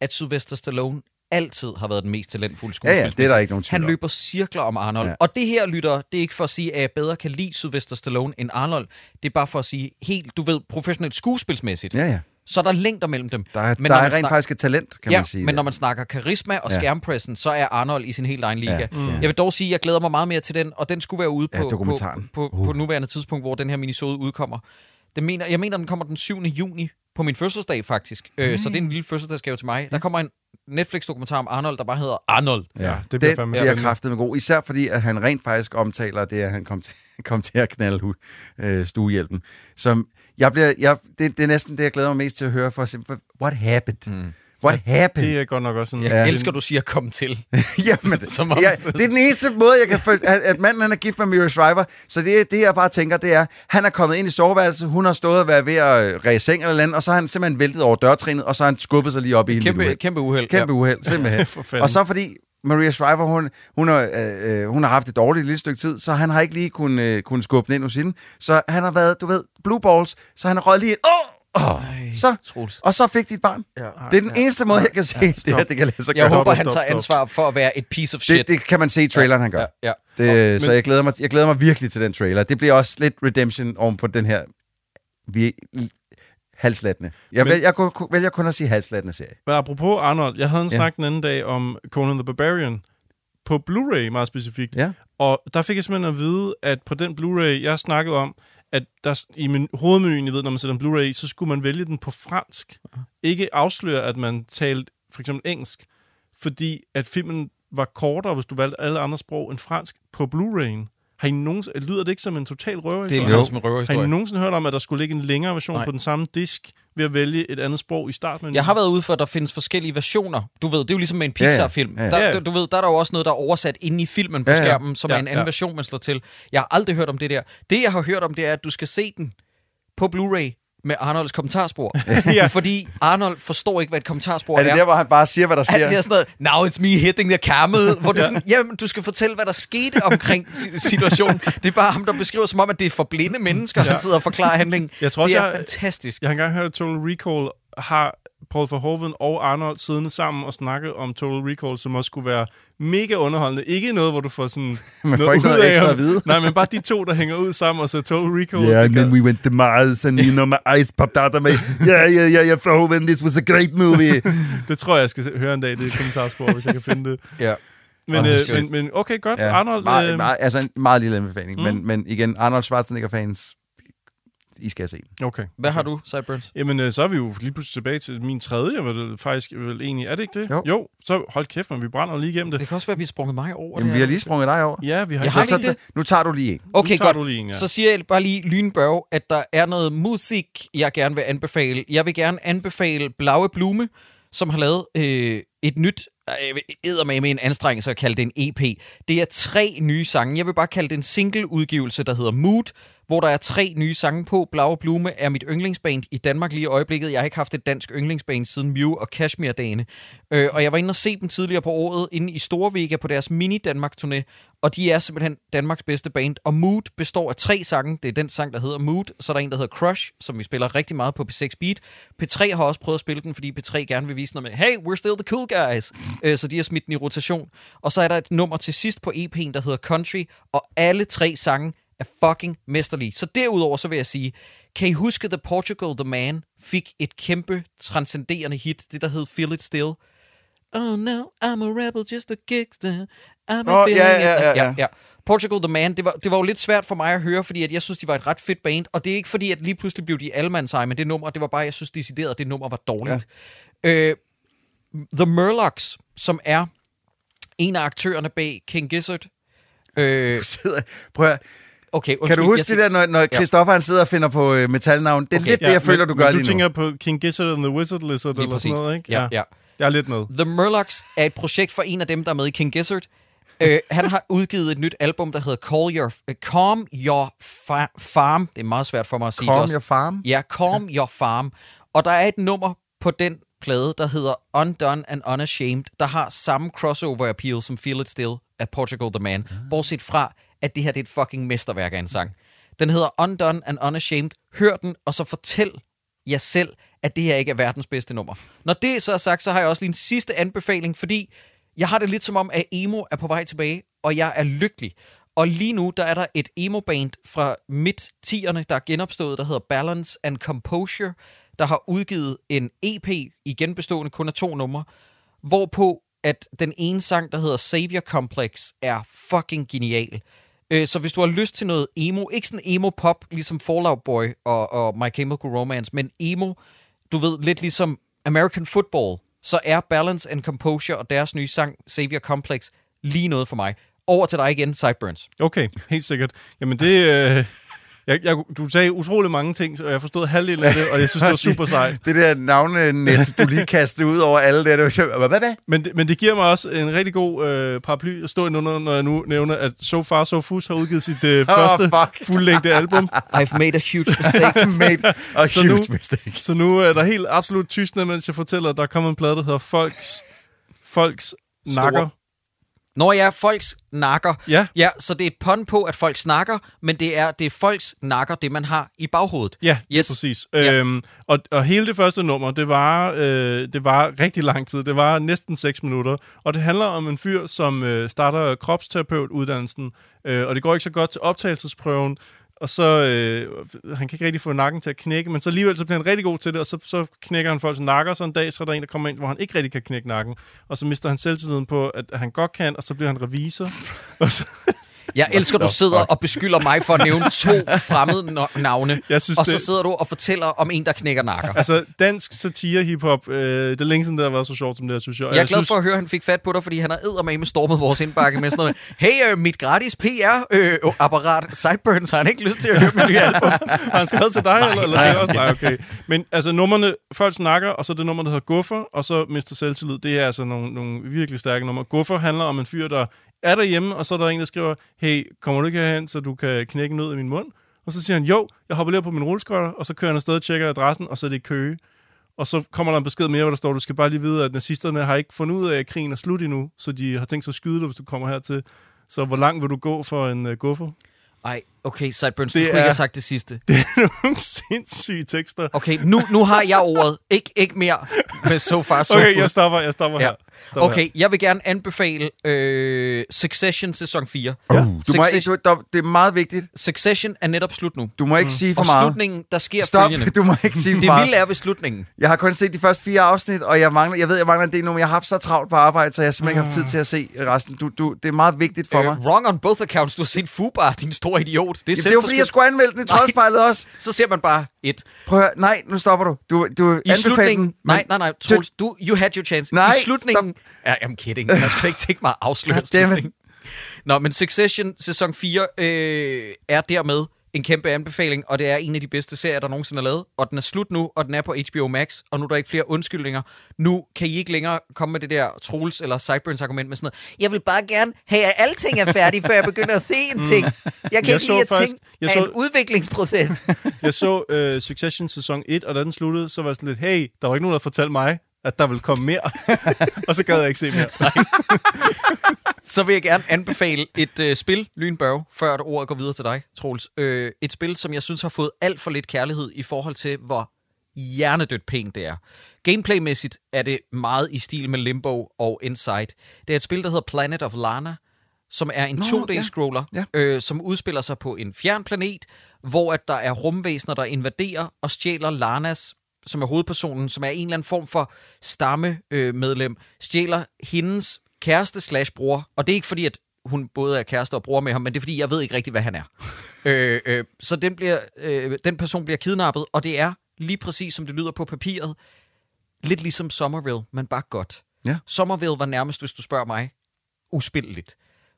at Sylvester Stallone altid har været den mest talentfulde Ja, ja, skuespiller. det er der ikke nogen tvivl Han løber cirkler om Arnold. Ja. Ja. Og det her, lytter, det er ikke for at sige, at jeg bedre kan lide Sylvester Stallone end Arnold. Det er bare for at sige, helt, du ved, professionelt skuespilsmæssigt. Ja, ja. Så er der længder mellem dem. Der er, Men der er rent snak- faktisk et talent, kan ja, man sige. men når man snakker karisma og Ja. ja. skærmpressen, så er Arnold i sin helt egen liga. Ja, Ja. mm. Jeg vil dog sige, at jeg glæder mig meget mere til den, og den skulle være ude Ja, på, på, dokumentaren. på, på, på nuværende tidspunkt, hvor den her minisode udkommer. Det mener, jeg mener, den kommer den 7. juni på min fødselsdag faktisk. Øh, så det er en lille fødselsdagsgave til mig. Der kommer en Netflix-dokumentar om Arnold, der bare hedder Arnold. Ja, det bliver det bliver spændende. kraftet med god. Især fordi, at han rent faktisk omtaler det, at han kom til, kom til at knalde øh, stuehjælpen. Som jeg bliver, jeg, det, det er næsten det, jeg glæder mig mest til at høre for what happened? Mm. What happened? Det er godt nok også sådan... Jeg Ja. ja. elsker, du siger, kom til. Jamen, Som om- ja, det er den eneste måde, jeg kan få, at, at manden han er gift med Mira Shriver. Så det, det, jeg bare tænker, det er, han er kommet ind i soveværelset, hun har stået og været ved at øh, ræge seng eller andet, og så har han simpelthen væltet over dørtrinet, og så har han skubbet sig lige op i hende. Kæmpe, kæmpe uheld. Kæmpe uheld, simpelthen. Og så fordi Maria Shriver, hun, hun, har, øh, øh, hun har haft et dårligt lille stykke tid, så han har ikke lige kunnet, øh, kunnet skubbe den ind hos hende. Så han har været, du ved, blue balls, så han har røget lige ind. Åh! Oh, så, Troels. og så fik de et barn. Ja, det er den eneste måde, jeg kan se, det, her, det kan lade sig Jeg gøre. håber, stop, han tager ansvar for at være et piece of shit. Det, det kan man se i traileren, han gør. Ja, ja. Det, så men- jeg glæder, mig, jeg glæder mig virkelig til den trailer. Det bliver også lidt redemption oven på den her vi, halslattende. Jeg, Men- men, jeg kunne, kunne- vælger kun at sige halslattende serie. Men apropos Arnold, jeg havde en Ja. snak den anden dag om Conan the Barbarian på Blu-ray meget specifikt. Ja. Og der fik jeg simpelthen at vide, at på den Blu-ray, jeg snakkede om, at der i min hovedmenuen, I ved, når man sætter en Blu-ray i, så skulle man vælge den på fransk. Ikke afsløre, at man talte for eksempel engelsk, fordi at filmen var kortere, hvis du valgte alle andre sprog end fransk på Blu-ray'en. Har I nogensinde, lyder det ikke som en total Det røverhistorie? lyder som en Har I røverhistorie. nogensinde hørt om, at der skulle ligge en længere version Nej. på den samme disk ved at vælge et andet sprog i starten? Jeg har været ude for, at der findes forskellige versioner. Du ved, det er jo ligesom med en. Pixar-film. Ja, ja. Der, du ved, der er der jo også noget, der er oversat inde i filmen på Ja, ja. skærmen, som Ja, er en anden ja. version, man slår til. Jeg har aldrig hørt om det der. Det, jeg har hørt om, det er, at du skal se den på Blu-ray med Arnolds kommentarspor. ja. Fordi Arnold forstår ikke, hvad et kommentarspor Er det der, hvor han bare siger, hvad der Han sker? siger sådan noget, now it's me hitting the camel, hvor det er sådan, jamen, du skal fortælle, hvad der skete omkring si- situationen. Det er bare ham, der beskriver som om, at det er for blinde mennesker, ja. han sidder og forklarer handlingen. Jeg tror også, det er jeg- fantastisk. Jeg har engang hørt, at Total Recall har Paul Verhoeven og Arnold siddende sammen og snakke om Total Recall, som også skulle være mega underholdende. Ikke noget, hvor du får sådan Man får ikke noget af ekstra at vide. Nej, men bare de to, der hænger ud sammen og ser Total Recall. Yeah, and then we went to Mars, and you know, my eyes popped out of me. Yeah, yeah, yeah, yeah, Verhoeven, this was a great movie. Det tror jeg, jeg skal høre en dag, det er kommentarspor, hvis jeg kan finde det. Ja. Men, det er øh, men, men okay, godt. ja, Arnold, meget, øh, meget, altså en meget lille anbefaling, mm. men, men igen, Arnold Schwarzenegger-fans, I skal se den. okay. Hvad har du, Sideburns? Jamen, øh, så er vi jo lige pludselig tilbage til min tredje, var det faktisk vel egentlig, er det ikke det? Jo. jo så hold kæft, men vi brænder lige igennem det. Det kan også være, at vi har sprunget mig over Jamen, det vi har lige sprunget dig over. Ja, vi har Jeg har så, lige det. nu tager du lige en. Okay, Nu tager godt. du lige en, ja. Så siger jeg bare lige lynbørg, at der er noget musik, jeg gerne vil anbefale. Jeg vil gerne anbefale Blaue Blume, som har lavet øh, et nyt æder med en anstrengelse at kalde det en EP. Det er tre nye sange. Jeg vil bare kalde det en single-udgivelse, der hedder Mood, hvor der er tre nye sange på. Blaue Blume er mit yndlingsband i Danmark lige i øjeblikket. Jeg har ikke haft et dansk yndlingsband siden Mew og Kashmir-dagene. Øh, og jeg var inde og se dem tidligere på året, inde i Storvega på deres mini-Danmark-turné. Og de er simpelthen Danmarks bedste band. Og Mood består af tre sange. Det er den sang, der hedder Mood. Så er der en, der hedder Crush, som vi spiller rigtig meget på P6 Beat. P3 har også prøvet at spille den, fordi P3 gerne vil vise noget med, hey, we're still the cool guys. Øh, så de har smidt den i rotation. Og så er der et nummer til sidst på EP'en, der hedder Country. Og alle tre sange er fucking mesterlige. Så derudover så vil jeg sige, kan I huske, The Portugal The Man fik et kæmpe transcenderende hit, det der hed Feel It Still? Oh no, I'm a rebel, just a gangster. I'm Åh, oh, ja, ja, ja, ja, ja. Portugal The Man, det var, det var jo lidt svært for mig at høre, fordi at jeg synes, de var et ret fedt band, og det er ikke fordi, at lige pludselig blev de allemandseje med det nummer, det var bare, jeg synes decideret, at det nummer var dårligt. Ja. Øh, The Murlocs, som er en af aktørerne bag King Gizzard. Øh, Du sidder, prøv at, okay, kan undskyld, du huske jeg det der, når, når Christoffer han sidder og finder på øh, metalnavn? Det er Okay. lidt det, jeg føler, du gør men lige du nu. tænker på King Gizzard and the Wizard Lizard, Lige eller præcis. sådan noget, ikke? Ja, ja. Jeg er lidt med. The Murlocs er et projekt for en af dem, der er med i King Gizzard. øh, han har udgivet et nyt album, der hedder Call Your, uh, Calm Your fa- Farm. Det er meget svært for mig at sige det Calm også. your farm. Ja, Calm Your Farm. Og der er et nummer på den plade, der hedder Undone and Unashamed, der har samme crossover appeal som Feel It Still af Portugal The Man. Bortset fra, at det her det er et fucking mesterværk af en sang. Den hedder Undone and Unashamed. Hør den, og så fortæl jer selv, at det her ikke er verdens bedste nummer. Når det så er sagt, så har jeg også lige en sidste anbefaling, fordi jeg har det lidt som om, at emo er på vej tilbage, og jeg er lykkelig. Og lige nu, der er der et emo-band fra midt-tierne, der er genopstået, der hedder Balance and Composure, der har udgivet en EP, igen bestående kun af to numre, hvorpå at den ene sang, der hedder Savior Complex, er fucking genial. Øh, Så hvis du har lyst til noget emo, ikke sådan emo-pop, ligesom Fallout Boy og, og My Chemical Romance, men emo, du ved, lidt ligesom American Football, så er Balance and Composure og deres nye sang, Savior Complex, lige noget for mig. Over til dig igen, Sideburns. Okay, helt sikkert. Jamen det... Øh, jeg, jeg, du sagde utrolig mange ting, og jeg forstod halvdelen af det, og jeg synes, det var super sejt. Det der navnenet, du lige kastede ud over alle der, det var så, hvad, hvad? Men, det- men det giver mig også en rigtig god øh, paraply at stå under, når jeg nu nævner, at So Far So Fus har udgivet sit øh, første fuck. fuldlængde album. I've made a huge mistake. Mate, og Så huge nu- mistake. Så nu er der helt absolut tystende, mens jeg fortæller, at der kommer en plade, der hedder Folks, Folks Nakker. Når jeg er folks nakker. Ja. ja. så det er et pun på, at folk snakker, men det er, det er folks nakker, det man har i baghovedet. Ja. Yes. præcis. Ja. Øhm, og, og hele det første nummer, det var, øh, det var rigtig lang tid. Det var næsten 6 minutter. Og det handler om en fyr, som øh, starter kropsterapeutuddannelsen, øh, og det går ikke så godt til optagelsesprøven, og så, øh, han kan ikke rigtig få nakken til at knække, men så alligevel så bliver han rigtig god til det, og så, så knækker han folks nakker, så en dag så er der en, der kommer ind, hvor han ikke rigtig kan knække nakken, og så mister han selvtilliden på, at han godt kan, og så bliver han revisor. og så, Jeg elsker, du sidder og beskylder mig for at nævne to fremmede navne, Jeg synes, og så det- sidder du og fortæller om en, der knækker nakker. altså, dansk satire hiphop, øh, det er længe siden, det har været så sjovt som det her, synes jeg. Jeg er glad synes, for at høre, at han fik fat på dig, fordi han har eddermame stormet vores indbakke med sådan noget. Hey, øh, mit gratis PR-apparat, Sideburns, har han ikke lyst til at høre mit nye album? Har han skrevet til dig, nej, eller, eller nej? Nej, okay. Men altså, numrene, folk snakker, og så det nummer, der hedder Guffer, og så Mr. Selvtillid, det er altså nogle, nogle virkelig stærke numre. Guffer handler om en fyr, der er derhjemme, og så er der en, der skriver, hey, kommer du ikke herhen, så du kan knække en ud min mund? Og så siger han, jo, jeg hopper lige op på min rulleskøjter, og så kører han afsted og tjekker adressen, og så er det i Køge. Og så kommer der en besked mere, hvor der står, du skal bare lige vide, at nazisterne har ikke fundet ud af, at krigen er slut endnu, så de har tænkt sig at skyde dig, hvis du kommer hertil. Så hvor langt vil du gå for en øh, uh, guffer? Ej, Okay, Sideburns, du Det skulle ikke er- have sagt det sidste. Det er nogle sindssyge tekster. Okay, nu, nu har jeg ordet. Ik, ikke mere med so far so Okay, jeg stopper, jeg stopper Ja. her. Stopper Okay, jeg vil gerne anbefale øh, Succession sæson 4. Uh, du må ikke, du, der, det er meget vigtigt. Succession er netop slut nu. Du må ikke mm. sige for Og meget. slutningen, der sker Stop, følgende. du må ikke sige for Det meget. vilde er ved slutningen. Jeg har kun set de første fire afsnit, og jeg, mangler, jeg ved, jeg mangler en del nu, men jeg har haft så travlt på arbejde, så jeg har simpelthen ikke haft tid til at se resten. Du, du, det er meget vigtigt for Øh, mig. wrong on both accounts. Du har set Fubar, din store idiot. Det er, Jamen, det jo fordi, jeg skulle anmelde den i troldspejlet også. Så ser man bare et. Prøv at høre. Nej, nu stopper du. Du, du I slutningen... den, Nej, nej, nej. Troels, du, you had your chance. Nej, I slutningen... Ja, I'm kidding. Jeg skal ikke tænke mig at afsløre slutningen. Nå, men Succession sæson 4 øh, er dermed en kæmpe anbefaling, og det er en af de bedste serier, der nogensinde er lavet. Og den er slut nu, og den er på HBO Max, og nu er der ikke flere undskyldninger. Nu kan I ikke længere komme med det der Troels eller Sideburns argument med sådan noget. Jeg vil bare gerne have, at alting er færdigt, før jeg begynder at se en ting. Jeg kan Jeg ikke lide, at faktisk- ting jeg er så- en udviklingsproces. Jeg så uh, Succession sæson 1, og da den sluttede, så var jeg sådan lidt, hey, der var ikke nogen, der fortalte mig, at der ville komme mere. og så gad jeg ikke se mere. Så vil jeg gerne anbefale et øh, spil, Lynbørge, før at ordet går videre til dig, Troels. Øh, et spil, som jeg synes har fået alt for lidt kærlighed i forhold til, hvor hjernedødt pænt det er. Gameplaymæssigt er det meget i stil med Limbo og Inside. Det er et spil, der hedder Planet of Lana, som er en Nå, 2D-scroller, ja, Øh, som udspiller sig på en fjern planet, hvor at der er rumvæsener, der invaderer og stjæler Lanas, som er hovedpersonen, som er en eller anden form for stammemedlem, medlem, stjæler hendes kæreste slash bror. Og det er ikke fordi, at hun både er kæreste og bror med ham, men det er fordi, jeg ved ikke rigtig, hvad han er. øh, øh, så den, bliver, øh, den person bliver kidnappet, og det er lige præcis, som det lyder på papiret, lidt ligesom Somerville, men bare godt. Ja. Somerville var nærmest, hvis du spørger mig, uspilleligt.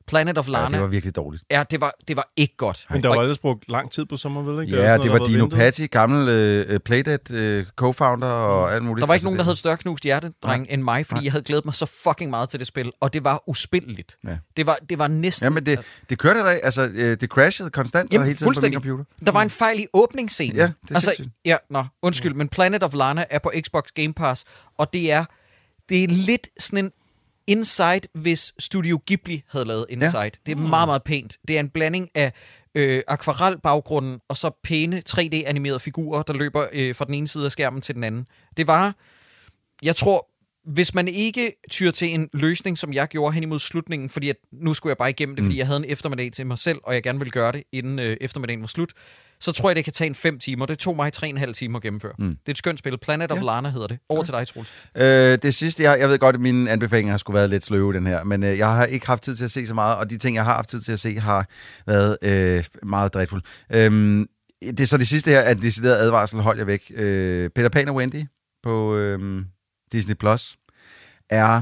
Planet of Lana, Ja, det var virkelig dårligt. ja, det var, det var ikke godt. Men der var ellers brugt lang tid på Somerville, ikke? Ja, det noget, var der Dino ventet. Patti, gammel øh, Playdead øh, co-founder og alt muligt. Der var ikke Altså, nogen, der det- havde større knust hjerte, dreng, end mig, fordi Nej. jeg havde glædet mig så fucking meget til det spil, og det var uspilleligt. Ja. Det, var, det var næsten... Jamen, det, det kørte ikke. Altså, øh, det crashede konstant og hele tiden på min computer. Der var en fejl i åbningsscenen. Ja, det er altså, sindssygt. ja, nå, undskyld, men Planet of Lana er på Xbox Game Pass, og det er, det er lidt sådan en Inside, hvis Studio Ghibli havde lavet Inside. Ja. Det er meget, meget pænt. Det er en blanding af øh, akvarelbaggrunden og så pæne 3D-animerede figurer, der løber øh, fra den ene side af skærmen til den anden. Det var, jeg tror, hvis man ikke tyr til en løsning, som jeg gjorde hen imod slutningen, fordi at nu skulle jeg bare igennem det, fordi jeg havde en eftermiddag til mig selv, og jeg gerne ville gøre det, inden øh, eftermiddagen var slut, så tror jeg, det kan tage en fem timer. Det tog mig tre og en halv timer at gennemføre. Mm. Det er et skønt spil. Planet of Ja. Lana hedder det. Over til dig, Troels. Øh, det sidste, jeg, jeg ved godt, at mine anbefalinger har skulle været lidt sløve, den her, men øh, jeg har ikke haft tid til at se så meget, og de ting, jeg har haft tid til at se, har været øh, meget drejfulde. Øhm, det er så det sidste her, at en decideret advarsel, hold jer væk. Øh, Peter Pan og Wendy på øh, Disney Plus er...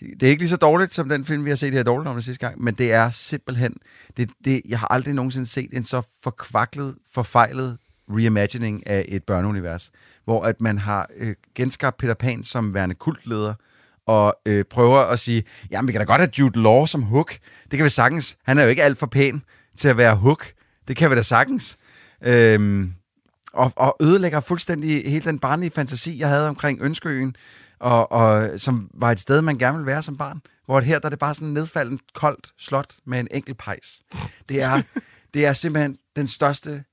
Det er ikke lige så dårligt, som den film, vi har set her dårligt om det sidste gang, men det er simpelthen... Det, det, jeg har aldrig nogensinde set en så forkvaklet, forfejlet reimagining af et børneunivers, hvor at man har øh, genskabt Peter Pan som værende kultleder, og øh, prøver at sige, jamen vi kan da godt have Jude Law som Hook. Det kan vi sagtens. Han er jo ikke alt for pæn til at være Hook. Det kan vi da sagtens. Øhm, og, og ødelægger fuldstændig hele den barnlige fantasi, jeg havde omkring Ønskeøen, og, og som var et sted, man gerne ville være som barn. Hvor her der er det bare sådan nedfaldet koldt slot med en enkelt pejs. Det er, det er simpelthen den største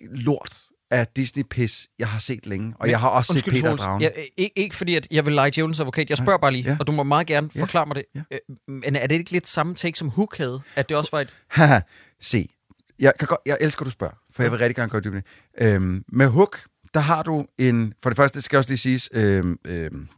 lort af Disney-pis, jeg har set længe. Og jeg har også set Peter. Dragen. Ja, ikke, ikke fordi, at jeg vil lege djævelens advokat. Jeg spørger bare lige, Ja. og du må meget gerne Ja. forklare mig det. Ja. Øh, Men er det ikke lidt samme take, som Hook havde? At det også var et... Se. Jeg, kan godt, jeg elsker, du spørger, for jeg vil rigtig gerne i dybden. Øhm, med Hook, der har du en... For det første, skal også lige siges, øhm, øhm,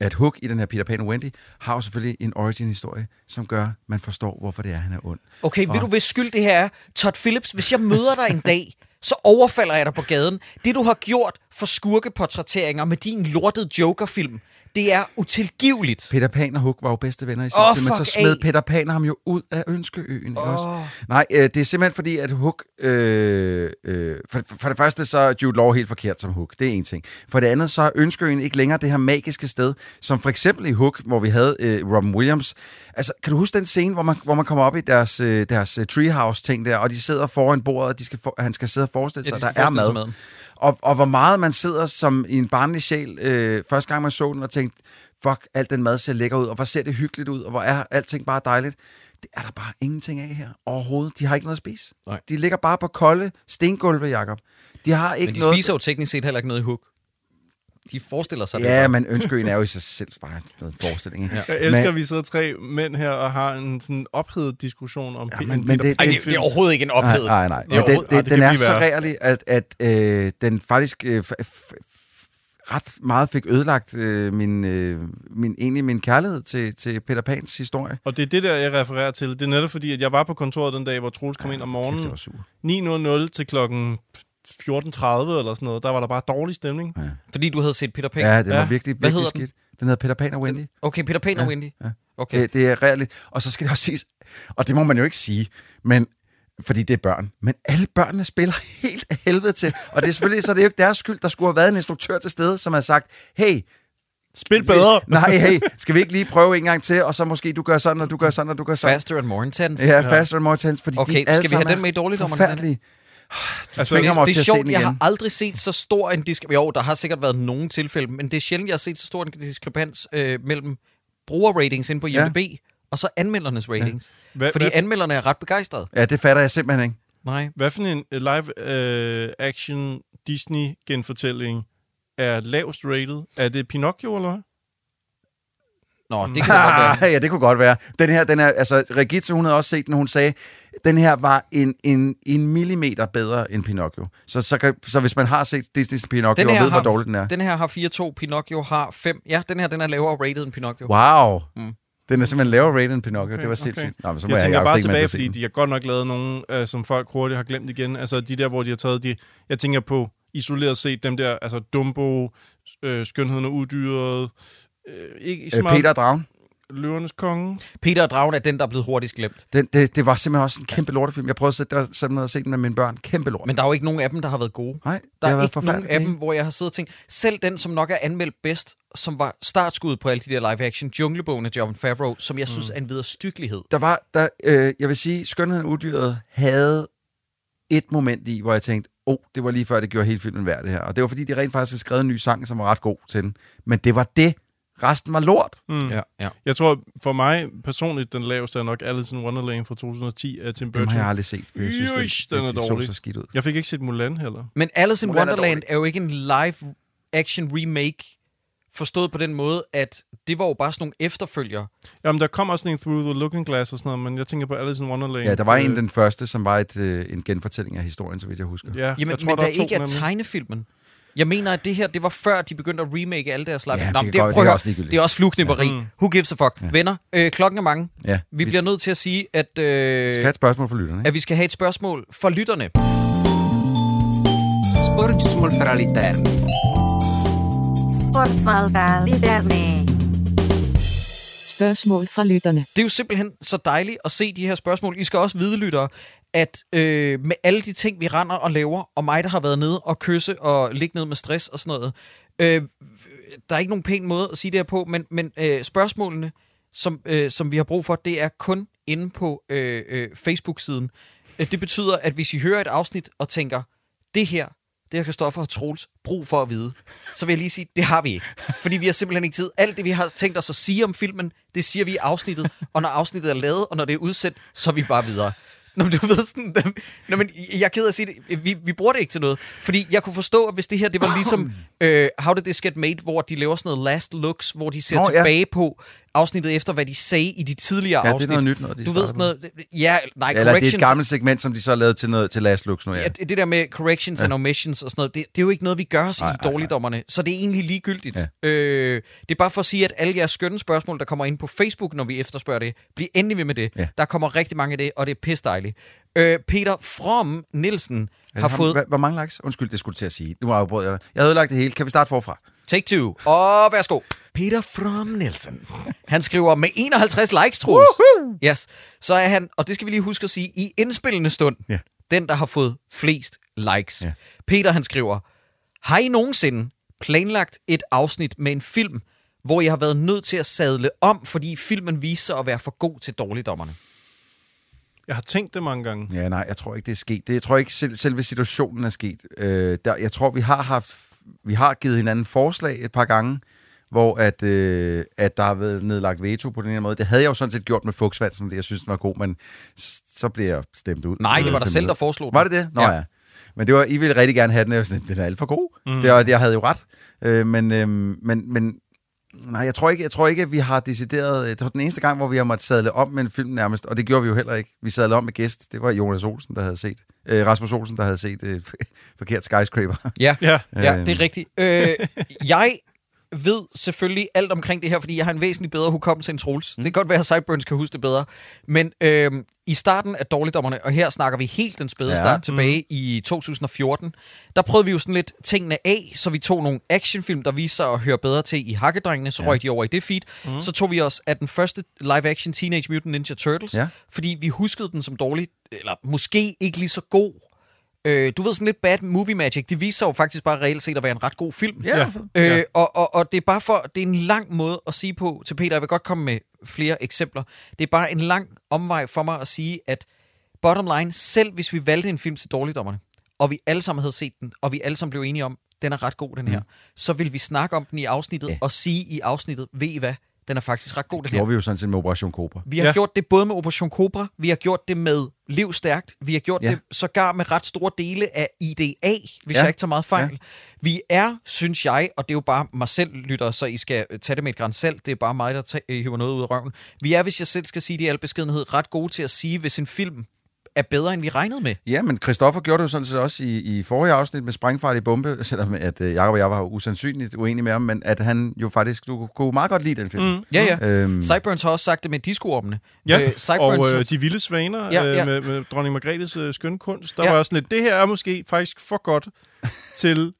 at Hook i den her Peter Pan og Wendy har jo selvfølgelig en origin-historie, som gør, at man forstår, hvorfor det er, han er ond. Okay, ved Og- du, hvis skyld det her er? Todd Phillips, hvis jeg møder dig en dag, så overfalder jeg dig på gaden. Det, du har gjort for skurkeportrætteringer med din lortede Joker-film, det er utilgiveligt. Peter Pan og Hook var jo bedste venner i sin Åh, tid, men så smed af. Peter Pan ham jo ud af Ønskeøen. Ikke Åh. også? Nej, øh, det er simpelthen fordi, at Hook... Øh, øh, for, for det første, så er Jude Law helt forkert som Hook. Det er en ting. For det andet, så er Ønskeøen ikke længere det her magiske sted, som for eksempel i Hook, hvor vi havde øh, Robin Williams. Altså, kan du huske den scene, hvor man, hvor man kommer op i deres, øh, deres treehouse-ting der, og de sidder foran bordet, og de skal for, han skal sidde og forestille Ja, sig, de at skal der er sig mad. Og, og hvor meget man sidder som i en barnlig sjæl, øh, første gang man så den, og tænkte, fuck, alt den mad ser lækker ud, og hvor ser det hyggeligt ud, og hvor er alting bare dejligt. Det er der bare ingenting af her overhovedet. De har ikke noget at spise. Nej. De ligger bare på kolde stengulve, Jacob. De har ikke Men de noget... spiser jo teknisk set heller ikke noget i hug. De forestiller sig det Ja, men ønskeøen er jo i sig selv bare noget forestilling. Ikke? Jeg elsker, Men- at vi sidder tre mænd her og har en sådan ophedet diskussion om Ja, men- en men Peter det- Ej, Pan- det, det er overhovedet ikke en ophedet. Nej, nej, nej. Det er den, det den er så værre. rærlig, at, at øh, den faktisk øh, ret meget fik ødelagt øh, min, øh, min, egentlig min kærlighed til, til Peter Pans historie. Og det er det der, jeg refererer til. Det er netop fordi, at jeg var på kontoret den dag, hvor Troels kom ind om Kæft, morgenen. det var sur. 9.00 til klokken 14.30 eller sådan noget. Der var der bare dårlig stemning. Fordi du havde set Peter Pan. Ja, det var Ja. virkelig, Hvad virkelig den? skidt. Den hedder Peter Pan og Wendy. Okay, Peter Pan og Wendy. ja. Okay. Det, det er reelt. Og så skal det også siges, og det må man jo ikke sige, men fordi det er børn. Men alle børnene spiller helt af helvede til. Og det er selvfølgelig, så det er jo ikke deres skyld. Der skulle have været en instruktør til stede, som har sagt, hey, Spil bedre! nej, hey, skal vi ikke lige prøve en gang til, og så måske du gør sådan, og du gør sådan, og du gør sådan. Faster and more intense. Ja, faster and more intense, fordi Okay, de alle skal vi have den med i er dårligdommerne, Forfærdelige. Du Altså, det til er sjovt, jeg igen. har aldrig set så stor en diskrepans. Jo, der har sikkert været nogle tilfælde, men det er sjældent, jeg har set så stor en diskrepans øh, mellem brugerratings inde på Ja. IMDb, og så anmeldernes ratings. Hvad, Fordi hvad, anmelderne er ret begejstrede. Ja, det fatter jeg simpelthen ikke. Nej. hvad for en øh, live-action Disney-genfortælling er lavest rated? Er det Pinocchio, eller hvad? Nå, det kan da godt være. Ja, det kunne godt være. Den her, den er, altså, Regitze, hun havde også set den, hun sagde, den her var en, en, en millimeter bedre end Pinocchio. Så, så, kan, så hvis man har set Disney's Pinocchio og ved, hvor dårlig den er. Den her har 4-2, Pinocchio har 5. Ja, den her den er lavere rated end Pinocchio. Wow. Mm. Den er simpelthen lavere rated end Pinocchio. Okay, det var okay. sindssygt. Nå, men så må Jeg jeg, tænker have bare tilbage, fordi den. de har godt nok lavet nogle, øh, som folk hurtigt har glemt igen. Altså de der, hvor de har taget de... Jeg tænker på isoleret set dem der, altså Dumbo, øh, Skønheden og Udyret, øh, ikke Øh, smart, Peter og Dragen. Løvernes Konge. Peter og Dragen er den, der er blevet hurtigst glemt. Den, det, det var simpelthen også en kæmpe lortefilm. Jeg prøvede at sætte, simpelthen at se den med mine børn. Kæmpe lort. Men der er jo ikke nogen af dem, der har været gode. Nej, det Der har er været ikke nogen af dem, hvor jeg har siddet og tænkt, selv den, som nok er anmeldt bedst, som var startskuddet på alle de der live-action, Junglebogen af John Favreau, som jeg synes er en videre styggelighed. der var, der, øh, jeg vil sige, Skønheden og Udyret havde et moment i, hvor jeg tænkte, åh, oh, det var lige før, det gjorde hele filmen værd, det her. Og det var, fordi de rent faktisk havde skrevet en ny sang, som var ret god til den. Men det var det. Resten var lort. Mm. Ja, ja. Jeg tror, for mig personligt, den laveste er nok Alice in Wonderland fra 2010 af Tim Den Burton. har jeg aldrig set, for jeg synes, Jøjsh, den, den er det, dårlig. så skidt ud. Jeg fik ikke set Mulan heller. Men Alice in Mulan er Wonderland er jo ikke en live-action remake, forstået på den måde, at det var jo bare sådan nogle efterfølger. Jamen, der kom også en Through the Looking Glass og sådan noget, men jeg tænker på Alice in Wonderland. Ja, der var en Øh, den første, som var et, øh, en genfortælling af historien, så vidt jeg husker. Ja, Jamen, jeg tror, men der, der, er to ikke er nemlig. tegnefilmen. Jeg mener, at det her, det var før, de begyndte at remake alle deres live. Ja, Nå, det godt- det at er også. Det er også flueknipperi. Ja. Mm. Who gives a fuck? Ja. Venner, øh, klokken er mange. Ja, Vi bliver nødt til at sige, at, øh, skal have et spørgsmål for lytterne. Ikke? at vi skal have et spørgsmål for lytterne. Sportsmål fra Literni. Sportsmål fra Liderne. Spørgsmål fra lytterne. Det er jo simpelthen så dejligt at se de her spørgsmål. I skal også vide, lyttere, at øh, med alle de ting, vi render og laver, og mig, der har været nede og kysse og ligge ned med stress og sådan noget, øh, der er ikke nogen pæn måde at sige det her på, men, men øh, spørgsmålene, som, øh, som vi har brug for, det er kun inde på øh, øh, Facebook-siden. Øh, det betyder, at hvis I hører et afsnit og tænker, det her, det har Kristoffer og Troels brug for at vide, så vil jeg lige sige, det har vi ikke. Fordi vi har simpelthen ikke tid. Alt det, vi har tænkt os at sige om filmen, det siger vi i afsnittet. Og når afsnittet er lavet, og når det er udsendt, så er vi bare videre. Nå, men du ved sådan... Nå, men jeg er ked af at sige det. Vi, vi bruger det ikke til noget. Fordi jeg kunne forstå, at hvis det her, det var ligesom øh, How Did This Get Made, hvor de laver sådan noget last looks, hvor de ser Nå, Nå, ja. tilbage på afsnittet efter, hvad de sagde i de tidligere Ja, det er afsnit. noget nyt noget, de Du ved sådan noget... Ja, nej, Eller det er et gammelt segment, som de så har lavet til, noget, til Last Looks nu, ja. Ja, det der med corrections ja. and omissions og sådan noget, det, det er jo ikke noget, vi gør os Nej, i nej, nej. dårligdommerne. Så det er egentlig ligegyldigt. Ja. Øh, det er bare for at sige, at alle jeres skønne spørgsmål, der kommer ind på Facebook, når vi efterspørger det, bliver endelig ved med det. Ja. Der kommer rigtig mange af det, og det er pisse dejligt. Øh, Peter From Nielsen har Ham- fået Hvor, mange likes? Undskyld, det skulle til at sige. Nu afbrød jeg dig. Jeg havde ødelagt det hele. Kan vi starte forfra? Take two, og værsgo. Peter From Nielsen. Han skriver med 51 likes, Troels. Yes. Så er han, og det skal vi lige huske at sige, i indspillende stund, Ja. den, der har fået flest likes. Ja. Peter, han skriver, har I nogensinde planlagt et afsnit med en film, hvor jeg har været nødt til at sadle om, fordi filmen viser sig at være for god til dårligdommerne? Jeg har tænkt det mange gange. Ja, nej, jeg tror ikke, det er sket. Det, jeg tror ikke, selv, selve situationen er sket. Øh, der, jeg tror, vi har haft, vi har givet hinanden forslag et par gange, hvor at, øh, at der har været nedlagt veto på den her måde. Det havde jeg jo sådan set gjort med Fugtsvand, det jeg synes, den var god, men så blev jeg stemt ud. Nej, det var dig selv, der foreslog den. Var det det? Nå Ja. ja. Men det var, I ville rigtig gerne have den. Jeg var sådan, den er alt for god. Mm. Det var, jeg havde jo ret. Øh, men, øh, men, men nej, jeg tror, ikke, jeg tror ikke, at vi har decideret... Det var den eneste gang, hvor vi har måttet sadle om med en film nærmest, og det gjorde vi jo heller ikke. Vi sadlede om med gæst. Det var Jonas Olsen, der havde set... Øh, Rasmus Olsen, der havde set øh, forkert skyscraper. Ja, Ja. ja Øhm. det er rigtigt. Øh, jeg ved selvfølgelig alt omkring det her, fordi jeg har en væsentlig bedre hukommelse end Troels. Mm. Det kan godt være, at Sideburns kan huske det bedre. Men øh, i starten af Dårligdommerne, og her snakker vi helt den spæde Ja. start tilbage i 2014, der prøvede vi jo sådan lidt tingene af, så vi tog nogle actionfilm, der viste sig at høre bedre til i Hakkedrengene, så ja. røg de over i det feed. Mm. Så tog vi os af den første live-action Teenage Mutant Ninja Turtles, Ja. fordi vi huskede den som dårlig, eller måske ikke lige så god. Øh, du ved sådan lidt bad movie magic, det viser jo faktisk bare reelt set at være en ret god film. Ja. Øh, Ja. og, og, og det er bare for, det er en lang måde at sige på til Peter, jeg vil godt komme med flere eksempler. Det er bare en lang omvej for mig at sige, at bottom line, selv hvis vi valgte en film til dårligdommerne, og vi alle sammen havde set den, og vi alle sammen blev enige om, den er ret god, den her, mm. så vil vi snakke om den i afsnittet, Ja. og sige i afsnittet, ved I hvad, den er faktisk ret god, den her. gjorde vi jo sådan set med Operation Cobra. Vi har Ja. gjort det både med Operation Cobra, vi har gjort det med Liv Stærkt, vi har gjort Ja. det sågar med ret store dele af IDA, hvis Ja. jeg ikke tager meget fejl. Ja. Ja. Vi er, synes jeg, og det er jo bare mig selv, lytter, så I skal tage det med et græns selv, det er bare mig, der tager, hiver noget ud af røven. Vi er, hvis jeg selv skal sige det i al beskedenhed, ret gode til at sige, hvis en film er bedre, end vi regnede med. Ja, men Christoffer gjorde det jo sådan set også i, i forrige afsnit med sprængfarlig bombe, selvom at øh, Jacob og jeg var usandsynligt uenige med ham, men at han jo faktisk du kunne meget godt lide den film. Mm. Ja, ja. Øhm, Sideburns har også sagt det med disco-ormene. Ja, Øh, og øh, De Vilde Svaner Ja, ja, ja. ja. Med, med dronning Margrethes øh, skønne kunst, der ja. var også sådan lidt, det her er måske faktisk for godt til...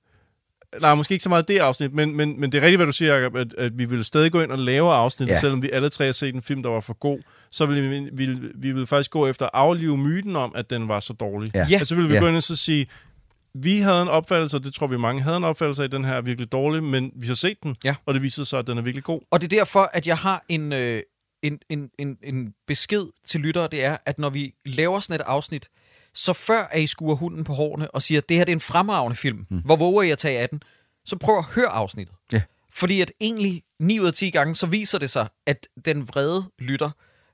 Nej, måske ikke så meget det afsnit, men, men, men det er rigtigt, hvad du siger, Jacob, at, at vi ville stadig gå ind og lave afsnit, Ja. selvom vi alle tre har set en film, der var for god. Så ville vi, vi, vi ville faktisk gå efter at aflive myten om, at den var så dårlig. Ja. Ja. Og så ville vi Ja. gå ind og så sige, vi havde en opfattelse, og det tror vi mange havde en opfattelse af, at den her er virkelig dårlig, men vi har set den, Ja. og det viser sig, at den er virkelig god. Og det er derfor, at jeg har en, øh, en, en, en, en besked til lyttere, det er, at når vi laver sådan et afsnit, så før at I skuer hunden på hårene og siger, det her det er en fremragende film, mm. hvor våger I at tage af den, så prøv at høre afsnittet. Ja. Fordi at egentlig 9 ud af 10 gange, så viser det sig, at den vrede lytter,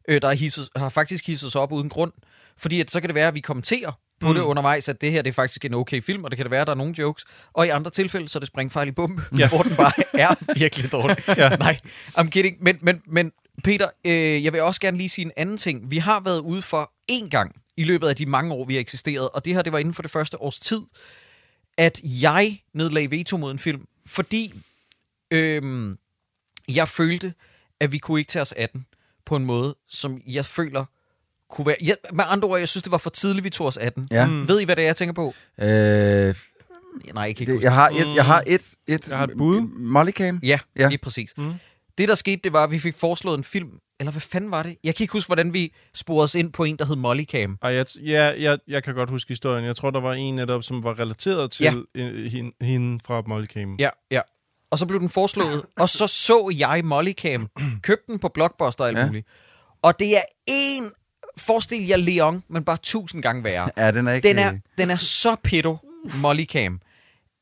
øh, der hisset, har faktisk hisset sig op uden grund. Fordi at så kan det være, at vi kommenterer på mm. det undervejs, at det her det er faktisk en okay film, og det kan det være, at der er nogle jokes. Og i andre tilfælde, så er det springfejl i bombe, ja. hvor den bare er virkelig dårlig. ja. Nej, I'm kidding. Men, men, men Peter, øh, jeg vil også gerne lige sige en anden ting. Vi har været ude for én gang i løbet af de mange år, vi har eksisteret, og det her det var inden for det første års tid, at jeg nedlagde veto mod en film, fordi øhm, jeg følte, at vi kunne ikke tage os af den på en måde, som jeg føler kunne være... Jeg, med andre ord, jeg synes, det var for tidligt, vi tog os af den. Ja. Mm. Ved I, hvad det er, jeg tænker på? øh, Nej, jeg kan ikke det, huske jeg, har et, jeg har et, et, Jeg har et bud. Mollycam. Ja, Ja. ja, lige præcis. Mm. Det, der skete, det var, at vi fik foreslået en film, eller hvad fanden var det? Jeg kan ikke huske, hvordan vi sporede os ind på en, der hed Mollycam. Ej, jeg, ja, jeg, jeg kan godt huske historien. Jeg tror, der var en netop, som var relateret til Ja. ja. hende, hende fra Molly Cam. Ja, ja. Og så blev den foreslået, og så så jeg Mollycam, købte den på Blockbuster og alt Ja. ja. muligt. Og det er en, forestil jer Leon, men bare tusind gange værre. Ja, den er ikke... Den er, den er så pedo, Mollycam,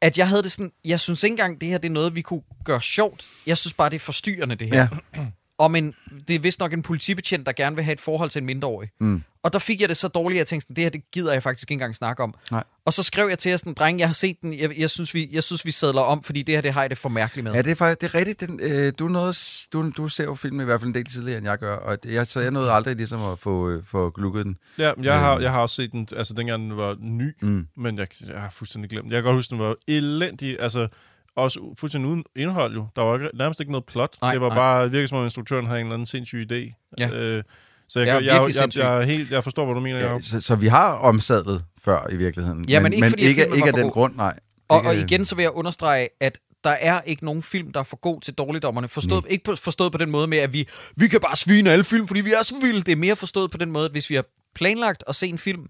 at jeg havde det sådan, jeg synes ikke engang, det her det er noget, vi kunne gøre sjovt. Jeg synes bare, det er forstyrrende, det her. Ja. Om en, det er vist nok en politibetjent, der gerne vil have et forhold til en mindreårig. Mm. Og der fik jeg det så dårligt, at jeg tænkte, sådan, det her det gider jeg faktisk ikke engang snakke om. Nej. Og så skrev jeg til jer sådan, dreng, jeg har set den, jeg, jeg, synes, vi, jeg synes, vi sadler om, fordi det her, det har jeg det for mærkeligt med. Ja, det er faktisk det er rigtigt. Den, øh, du, noget, du, du ser jo filmen i hvert fald en del tidligere, end jeg gør, og jeg, så jeg nåede aldrig ligesom at få, øh, få lukket den. Ja, jeg har, jeg har også set den, altså dengang den var ny, Mm. men jeg, jeg har fuldstændig glemt. Jeg kan godt huske, den var elendig, altså også fuldstændig uden indhold jo. Der var ikke, nærmest ikke noget plot. Nej, det var nej. bare, virkede som om instruktøren havde en eller anden sindssyg idé. Ja. Øh, så jeg, Ja, jeg, jeg, virkelig jeg, jeg, er helt, jeg forstår, hvad du mener, Ja, så, så vi har omsadlet før i virkeligheden. Ja, men ikke men fordi, ikke, filmen ikke var af den god. grund, nej. Og, Ikke- og igen så vil jeg understrege, at der er ikke nogen film, der er for god til dårligdommerne. Forstået, ikke på, forstået på den måde med, at vi, vi kan bare svine alle film, fordi vi er så vilde. Det er mere forstået på den måde, at hvis vi har planlagt at se en film,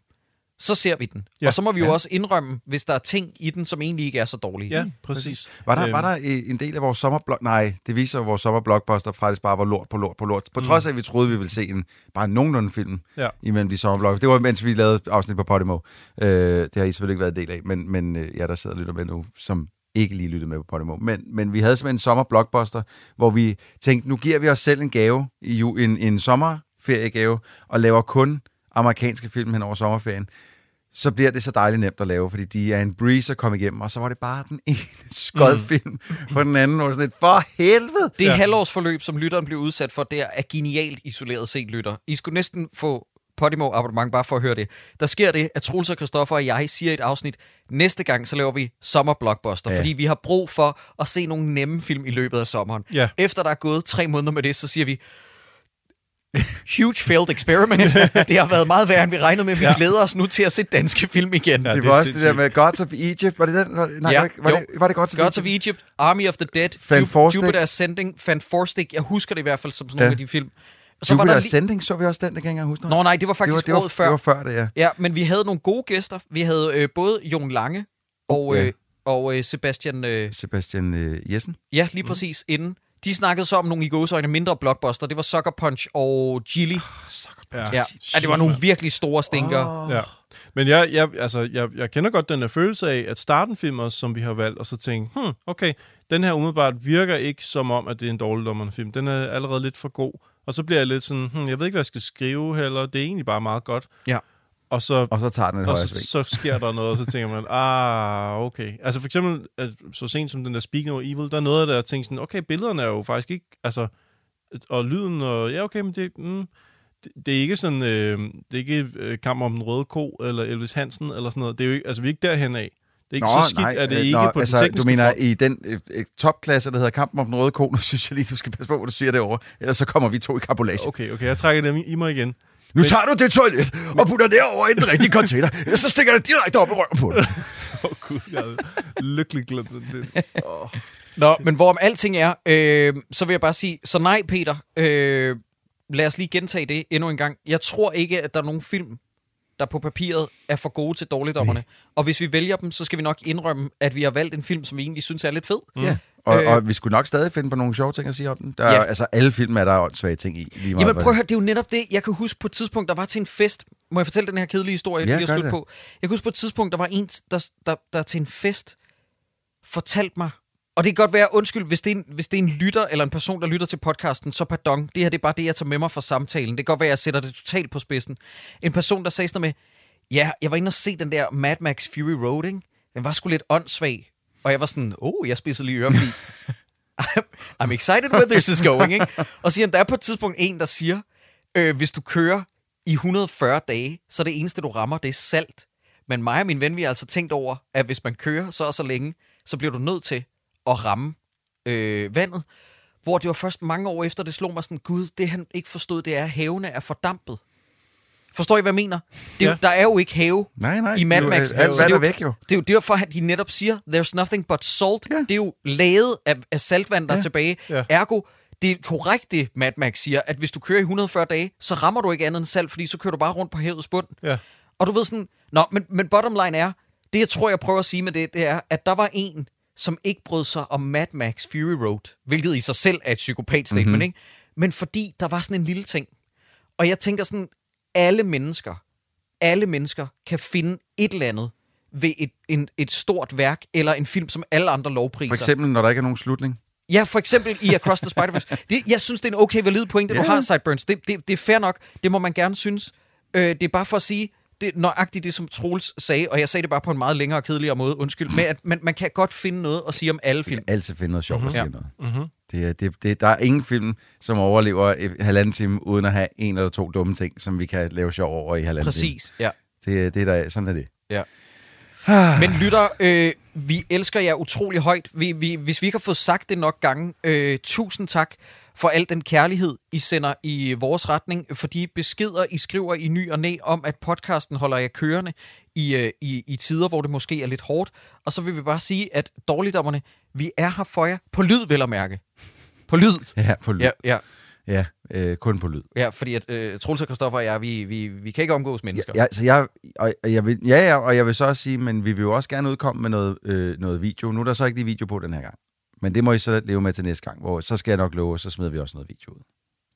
så ser vi den. Ja. Og så må vi jo Ja. også indrømme, hvis der er ting i den, som egentlig ikke er så dårlige. Ja, præcis. Var der, Øhm, var der en del af vores sommerblok... Nej, det viser at vores sommerblockbuster faktisk bare var lort på lort på lort. På trods af, at vi troede, vi ville se en bare nogenlunde film Ja. imellem de sommerblok. Det var, mens vi lavede afsnit på Podimo. Øh, det har I selvfølgelig ikke været en del af, men, men øh, jeg der sidder og lytter med nu, som ikke lige lyttet med på Podimo. Men, men vi havde simpelthen en sommerblockbuster, hvor vi tænkte, nu giver vi os selv en gave, i en, en sommerferiegave, og laver kun amerikanske film hen over sommerferien. Så bliver det så dejligt nemt at lave, fordi de er en breeze at komme igennem, og så var det bare den ene skodfilm mm. på den anden, hvor det sådan lidt, for helvede! Det ja. halvårsforløb, som lytteren blev udsat for, der er genialt isoleret set, lytter. I skulle næsten få Podimo abonnement bare for at høre det. Der sker det, at Troels og Christoffer og jeg siger i et afsnit, næste gang så laver vi sommerblockbuster, ja. fordi vi har brug for at se nogle nemme film i løbet af sommeren. Ja. Efter der er gået tre måneder med det, så siger vi, huge failed experiment. det har været meget værre, end vi regnede med. Vi ja. glæder os nu til at se danske film igen. Ja. Det det var også det der med Gods of Egypt. Var det den? Var, nej, Ja, var, det, var, det, var det Gods of Gods of Egypt? Egypt, Army of the Dead, Van Ju-. Jupiter Ascending, Fan Forstik. Jeg husker det i hvert fald som sådan Ja. nogle af de film. Og så var Jupiter der lige... Ascending så vi også den, det kan jeg ikke engang huske. noget. Nå nej, det var det var, faktisk det, var, året før. det var før det, ja. Ja, men vi havde nogle gode gæster. Vi havde øh, både Jon Lange og, Ja. øh, og øh, Sebastian... Øh, Sebastian øh, Jessen. ja, lige præcis inden. De snakkede så om nogle i gåseøjne mindre blockbuster. Det var Sucker Punch og Gilly. Ja. Ja. ja, det var nogle virkelig store stinker. Oh. Ja. Men jeg, jeg, altså, jeg, jeg kender godt den der følelse af, at starte en film også, som vi har valgt, og så tænke, hmm, okay, den her umiddelbart virker ikke som om, at det er en dårlig film. Den er allerede lidt for god. Og så bliver jeg lidt sådan, hmm, jeg ved ikke, hvad jeg skal skrive heller. Det er egentlig bare meget godt. Ja. Og så, Og så tager den et og så, så sker der noget, og så tænker man, ah, okay. Altså for eksempel, at så sent som den der Speaking of Evil, der er noget jeg tænkte sådan, okay, billederne er jo faktisk ikke, altså, og lyden, og ja, okay, men det, mm, det, det er ikke sådan, øh, det er ikke øh, kamp om den røde ko, eller Elvis Hansen, eller sådan noget. Det er jo ikke, altså vi er ikke derhen af. Det er ikke så skidt, at det øh, ikke nå, på altså, den Du mener front. i den øh, øh, topklasse, der hedder Kampen om den røde ko, nu synes jeg lige, du skal passe på, hvad du siger derovre, ellers så kommer vi to i kapulage. Okay, okay, jeg trækker dem i mig igen. Nu tager du det toilet og putter det over i den rigtige container, så stikker det direkte op i røven på dig. Åh oh, gud, jeg havde lykkelig glemt den. Oh. Nå, men hvorom alting er, øh, så vil jeg bare sige, så nej, Peter, øh, lad os lige gentage det endnu en gang. Jeg tror ikke, at der er nogen film, der på papiret er for gode til dårligdommerne. Og hvis vi vælger dem, så skal vi nok indrømme, at vi har valgt en film, som vi egentlig synes er lidt fed. Mm. Og, Øh. og vi skulle nok stadig finde på nogle sjove ting at sige om den. Der er, Ja. Altså, alle film er der åndssvage ting i. Lige meget, Jamen prøv at høre, det er jo netop det. Jeg kan huske på et tidspunkt, der var til en fest. Må jeg fortælle den her kedelige historie, Ja, lige at slutte på? Jeg kan huske på et tidspunkt, der var en, der, der, der til en fest fortalte mig, og det kan godt være, undskyld, hvis det, er en, hvis det er en lytter, eller en person, der lytter til podcasten, så pardon. Det her det er bare det, jeg tager med mig fra samtalen. Det kan godt være, jeg sætter det totalt på spidsen. En person, der sagde sådan med, ja, jeg var inde og se den der Mad Max Fury Road, ikke? Den var sgu lidt åndssvag. Og jeg var sådan, oh, jeg spidsede lige ører, fordi I'm, I'm excited where this is going, ikke? Og siger han, der er på et tidspunkt en, der siger, øh, hvis du kører i 140 dage, så det eneste, du rammer, det er salt. Men mig og min ven, vi har altså tænkt over, at hvis man kører så og så længe, så bliver du nødt til at ramme øh, vandet. Hvor det var først mange år efter, det slog mig sådan, gud, det han ikke forstod, det er, at havene er fordampet. Forstår I, hvad jeg mener? Det er, Ja. jo, der er jo ikke have Nej, nej. i Mad det er jo- Max. alt det er er jo- væk, jo. Det er jo derfor, at de netop siger, there's nothing but salt. Ja. Det er jo laget af, af saltvand, der er Ja. tilbage. Ja. Ergo, det er korrekt, det Mad Max siger, at hvis du kører i 140 dage, så rammer du ikke andet end salt, fordi så kører du bare rundt på havets bund. Ja. Og du ved sådan, nå, men, men bottom line er, det jeg tror, jeg prøver at sige med det, det er, at der var en, som ikke brød sig om Mad Max Fury Road, hvilket i sig selv er et psykopat-statement, mm-hmm. ikke? Men fordi der var sådan en lille ting. Og jeg tænker sådan, alle mennesker, alle mennesker kan finde et eller andet ved et, en, et stort værk, eller en film, som alle andre lovpriser. For eksempel, når der ikke er nogen slutning. Ja, for eksempel i Across the Spider-Verse. Det, jeg synes, det er en okay valid pointe, du Ja. har, Sideburns. Det, det, det er fair nok. Det må man gerne synes. Øh, det er bare for at sige, det er nøjagtigt det, som Troels sagde, og jeg sagde det bare på en meget længere og kedeligere måde, undskyld, med at man, man kan godt finde noget at sige om alle film. Altid finde noget sjovt mm-hmm. at sige Ja. noget. Mm-hmm. Det, er- det, det, der er ingen film, som overlever et halvanden time, uden at have en eller to dumme ting, som vi kan lave sjov over i halvanden time. Præcis, ja. Det, det er der, sådan er det. Ja. Men lytter, øh, vi elsker jer utrolig højt. Vi, vi, hvis vi ikke har fået sagt det nok gange, øh, tusind tak for al den kærlighed, I sender i vores retning, for de beskeder, I skriver i ny og næ om, at podcasten holder jer kørende i, øh, i, i tider, hvor det måske er lidt hårdt. Og så vil vi bare sige, at dårligdommerne, vi er her for jer. På lyd, vel at mærke. På lyd. Ja, på lyd. Ja, ja, ja øh, kun på lyd. ja fordi at øh, Troels og Kristoffer og jeg, vi, vi, vi kan ikke omgås mennesker. Ja, så jeg, og, og jeg vil, ja, ja, og jeg vil så også sige, men vi vil jo også gerne udkomme med noget, øh, noget video. Nu er der så ikke lige video på den her gang. Men det må I så leve med til næste gang, hvor så skal jeg nok love, så smider vi også noget video ud.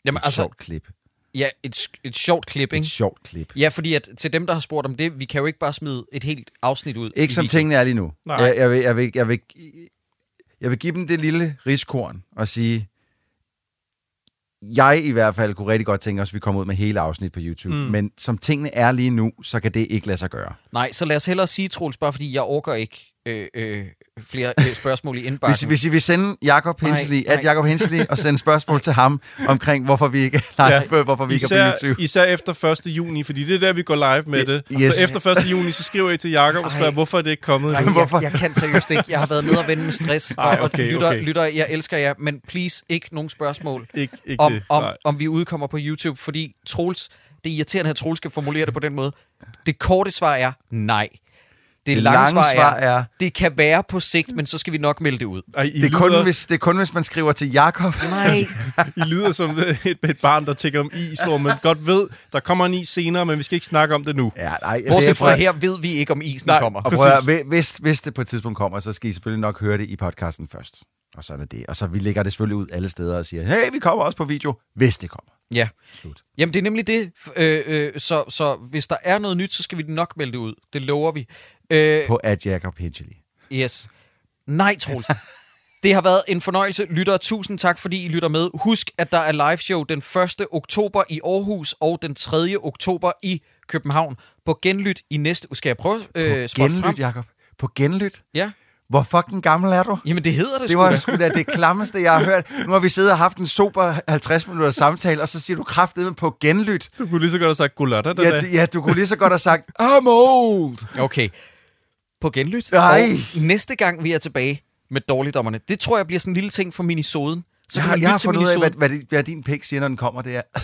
Jamen Et altså, sjovt klip. Ja, et, et sjovt klip, Et ikke? sjovt klip. Ja, fordi at til dem, der har spurgt om det, vi kan jo ikke bare smide et helt afsnit ud. Ikke som video. tingene er lige nu. Nej. Jeg, jeg, vil, jeg, vil, jeg, vil, jeg vil give dem det lille riskorn og sige, jeg i hvert fald kunne rigtig godt tænke os, at vi kommer ud med hele afsnit på YouTube. Mm. Men som tingene er lige nu, så kan det ikke lade sig gøre. Nej, så lad os hellere sige, Troels, bare fordi jeg orker ikke øh, øh, flere øh, spørgsmål i indbakken. Hvis, hvis I vil sende Jakob Hensley, nej. at Jakob Hensley, og sende spørgsmål til ham omkring, hvorfor vi ikke er live, ja. hvorfor vi ikke er på Især, YouTube. især efter 1. juni, fordi det er der, vi går live med det. Yes. Så efter 1. juni, så skriver I til Jakob og spørger, hvorfor er det ikke kommet Nej, jeg, jeg kan seriøst ikke. Jeg har været nede og vende med stress. Ej, og okay, lytter, okay. lytter, jeg elsker jer, men please ikke nogen spørgsmål Ikke, ikke om, det. om, Nej. om vi udkommer på YouTube, fordi Troels, det er irriterende, at Troels skal formulere det på den måde. Det korte svar er nej. Det, Det lange, lange svar, svar er, er- det kan være på sigt, men så skal vi nok melde det ud. Ej, I, Det er, kun, lyder, hvis, det er kun, hvis man skriver til Jakob. Nej. I lyder som et, et barn, der tigger om is, hvor man godt ved, der kommer en is senere, men vi skal ikke snakke om det nu. Ja, nej, Bortset det er- fra her ved vi ikke, om isen Nej. kommer. Og prøv at, hvis, hvis det på et tidspunkt kommer, så skal I selvfølgelig nok høre det i podcasten først. Og sådan er det. Og så vi lægger det selvfølgelig ud alle steder og siger, hey, vi kommer også på video, hvis det kommer. Ja. Slut. Jamen, det er nemlig det. Øh, øh, så, så hvis der er noget nyt, så skal vi nok melde det ud. Det lover vi. Øh, På at Jacob Hinchely. yes. Nej, Troels. Det har været en fornøjelse. Lytter, tusind tak, fordi I lytter med. Husk, at der er live show den 1. oktober i Aarhus og den 3. oktober i København. På genlyt i næste uge. Skal jeg prøve øh, frem? Genlyt, Jacob. På genlyt. Ja. Hvor fucking gammel er du? Jamen, det hedder det, Det sgu var da. sgu da det klammeste, jeg har hørt. Nu har vi siddet og haft en super 50 minutter samtale, og så siger du kraftedeme på genlyt. Du kunne lige så godt have sagt godlatter, det Ja, der. ja, du kunne lige så godt have sagt, I'm old. Okay. På genlyt. Nej. Og næste gang, vi er tilbage med dårligdommerne, det tror jeg bliver sådan en lille ting for minisoden. Så Jeg kan har, jeg har fundet ud af, hvad, hvad, hvad din pik siger, når den kommer. Det er,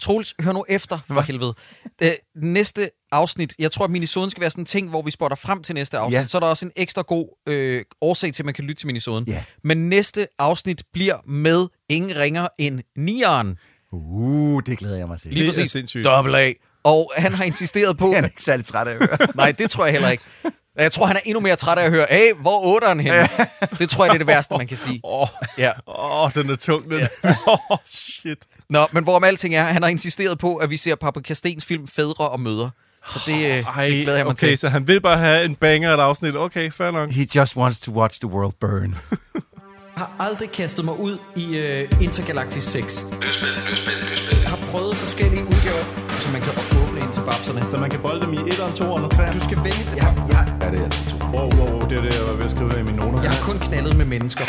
Troels, hør nu efter, for helvede. Det næste afsnit, jeg tror, at minisoden skal være sådan en ting, hvor vi spotter frem til næste afsnit. Ja. Så er der også en ekstra god øh, årsag til, at man kan lytte til minisoden. Ja. Men næste afsnit bliver med ingen ringer end Nieren. uh, det glæder jeg mig til. Lige Det er præcis. sindssygt. Double A. Og han har insisteret på... Han er ikke særlig træt af at høre. Nej, det tror jeg heller ikke. Jeg tror, han er endnu mere træt af at høre, hey, hvor er otteren henne? Det tror jeg, det er det værste, man kan sige. Åh, Ja. oh, den er tung, den. Åh, oh, shit. Nå, men hvorom alting er, han har insisteret på, at vi ser Paprika Stens film Fædre og Møder. Så det, øh, Ej, det glæder jeg mig okay, til. så han vil bare have en banger et afsnit. Okay, fair nok. He just wants to watch the world burn. har aldrig kastet mig ud i uh, Intergalactic 6. Jeg har prøvet forskellige udgaver, så man kan babserne. Så man kan bolde dem i 1'eren, 2'eren og 3'eren. Du skal vælge det. Ja, ja, er det altså to. Wow, wow, wow, det er det, jeg var ved at skrive her i mine noter. Jeg har kun knaldet med mennesker.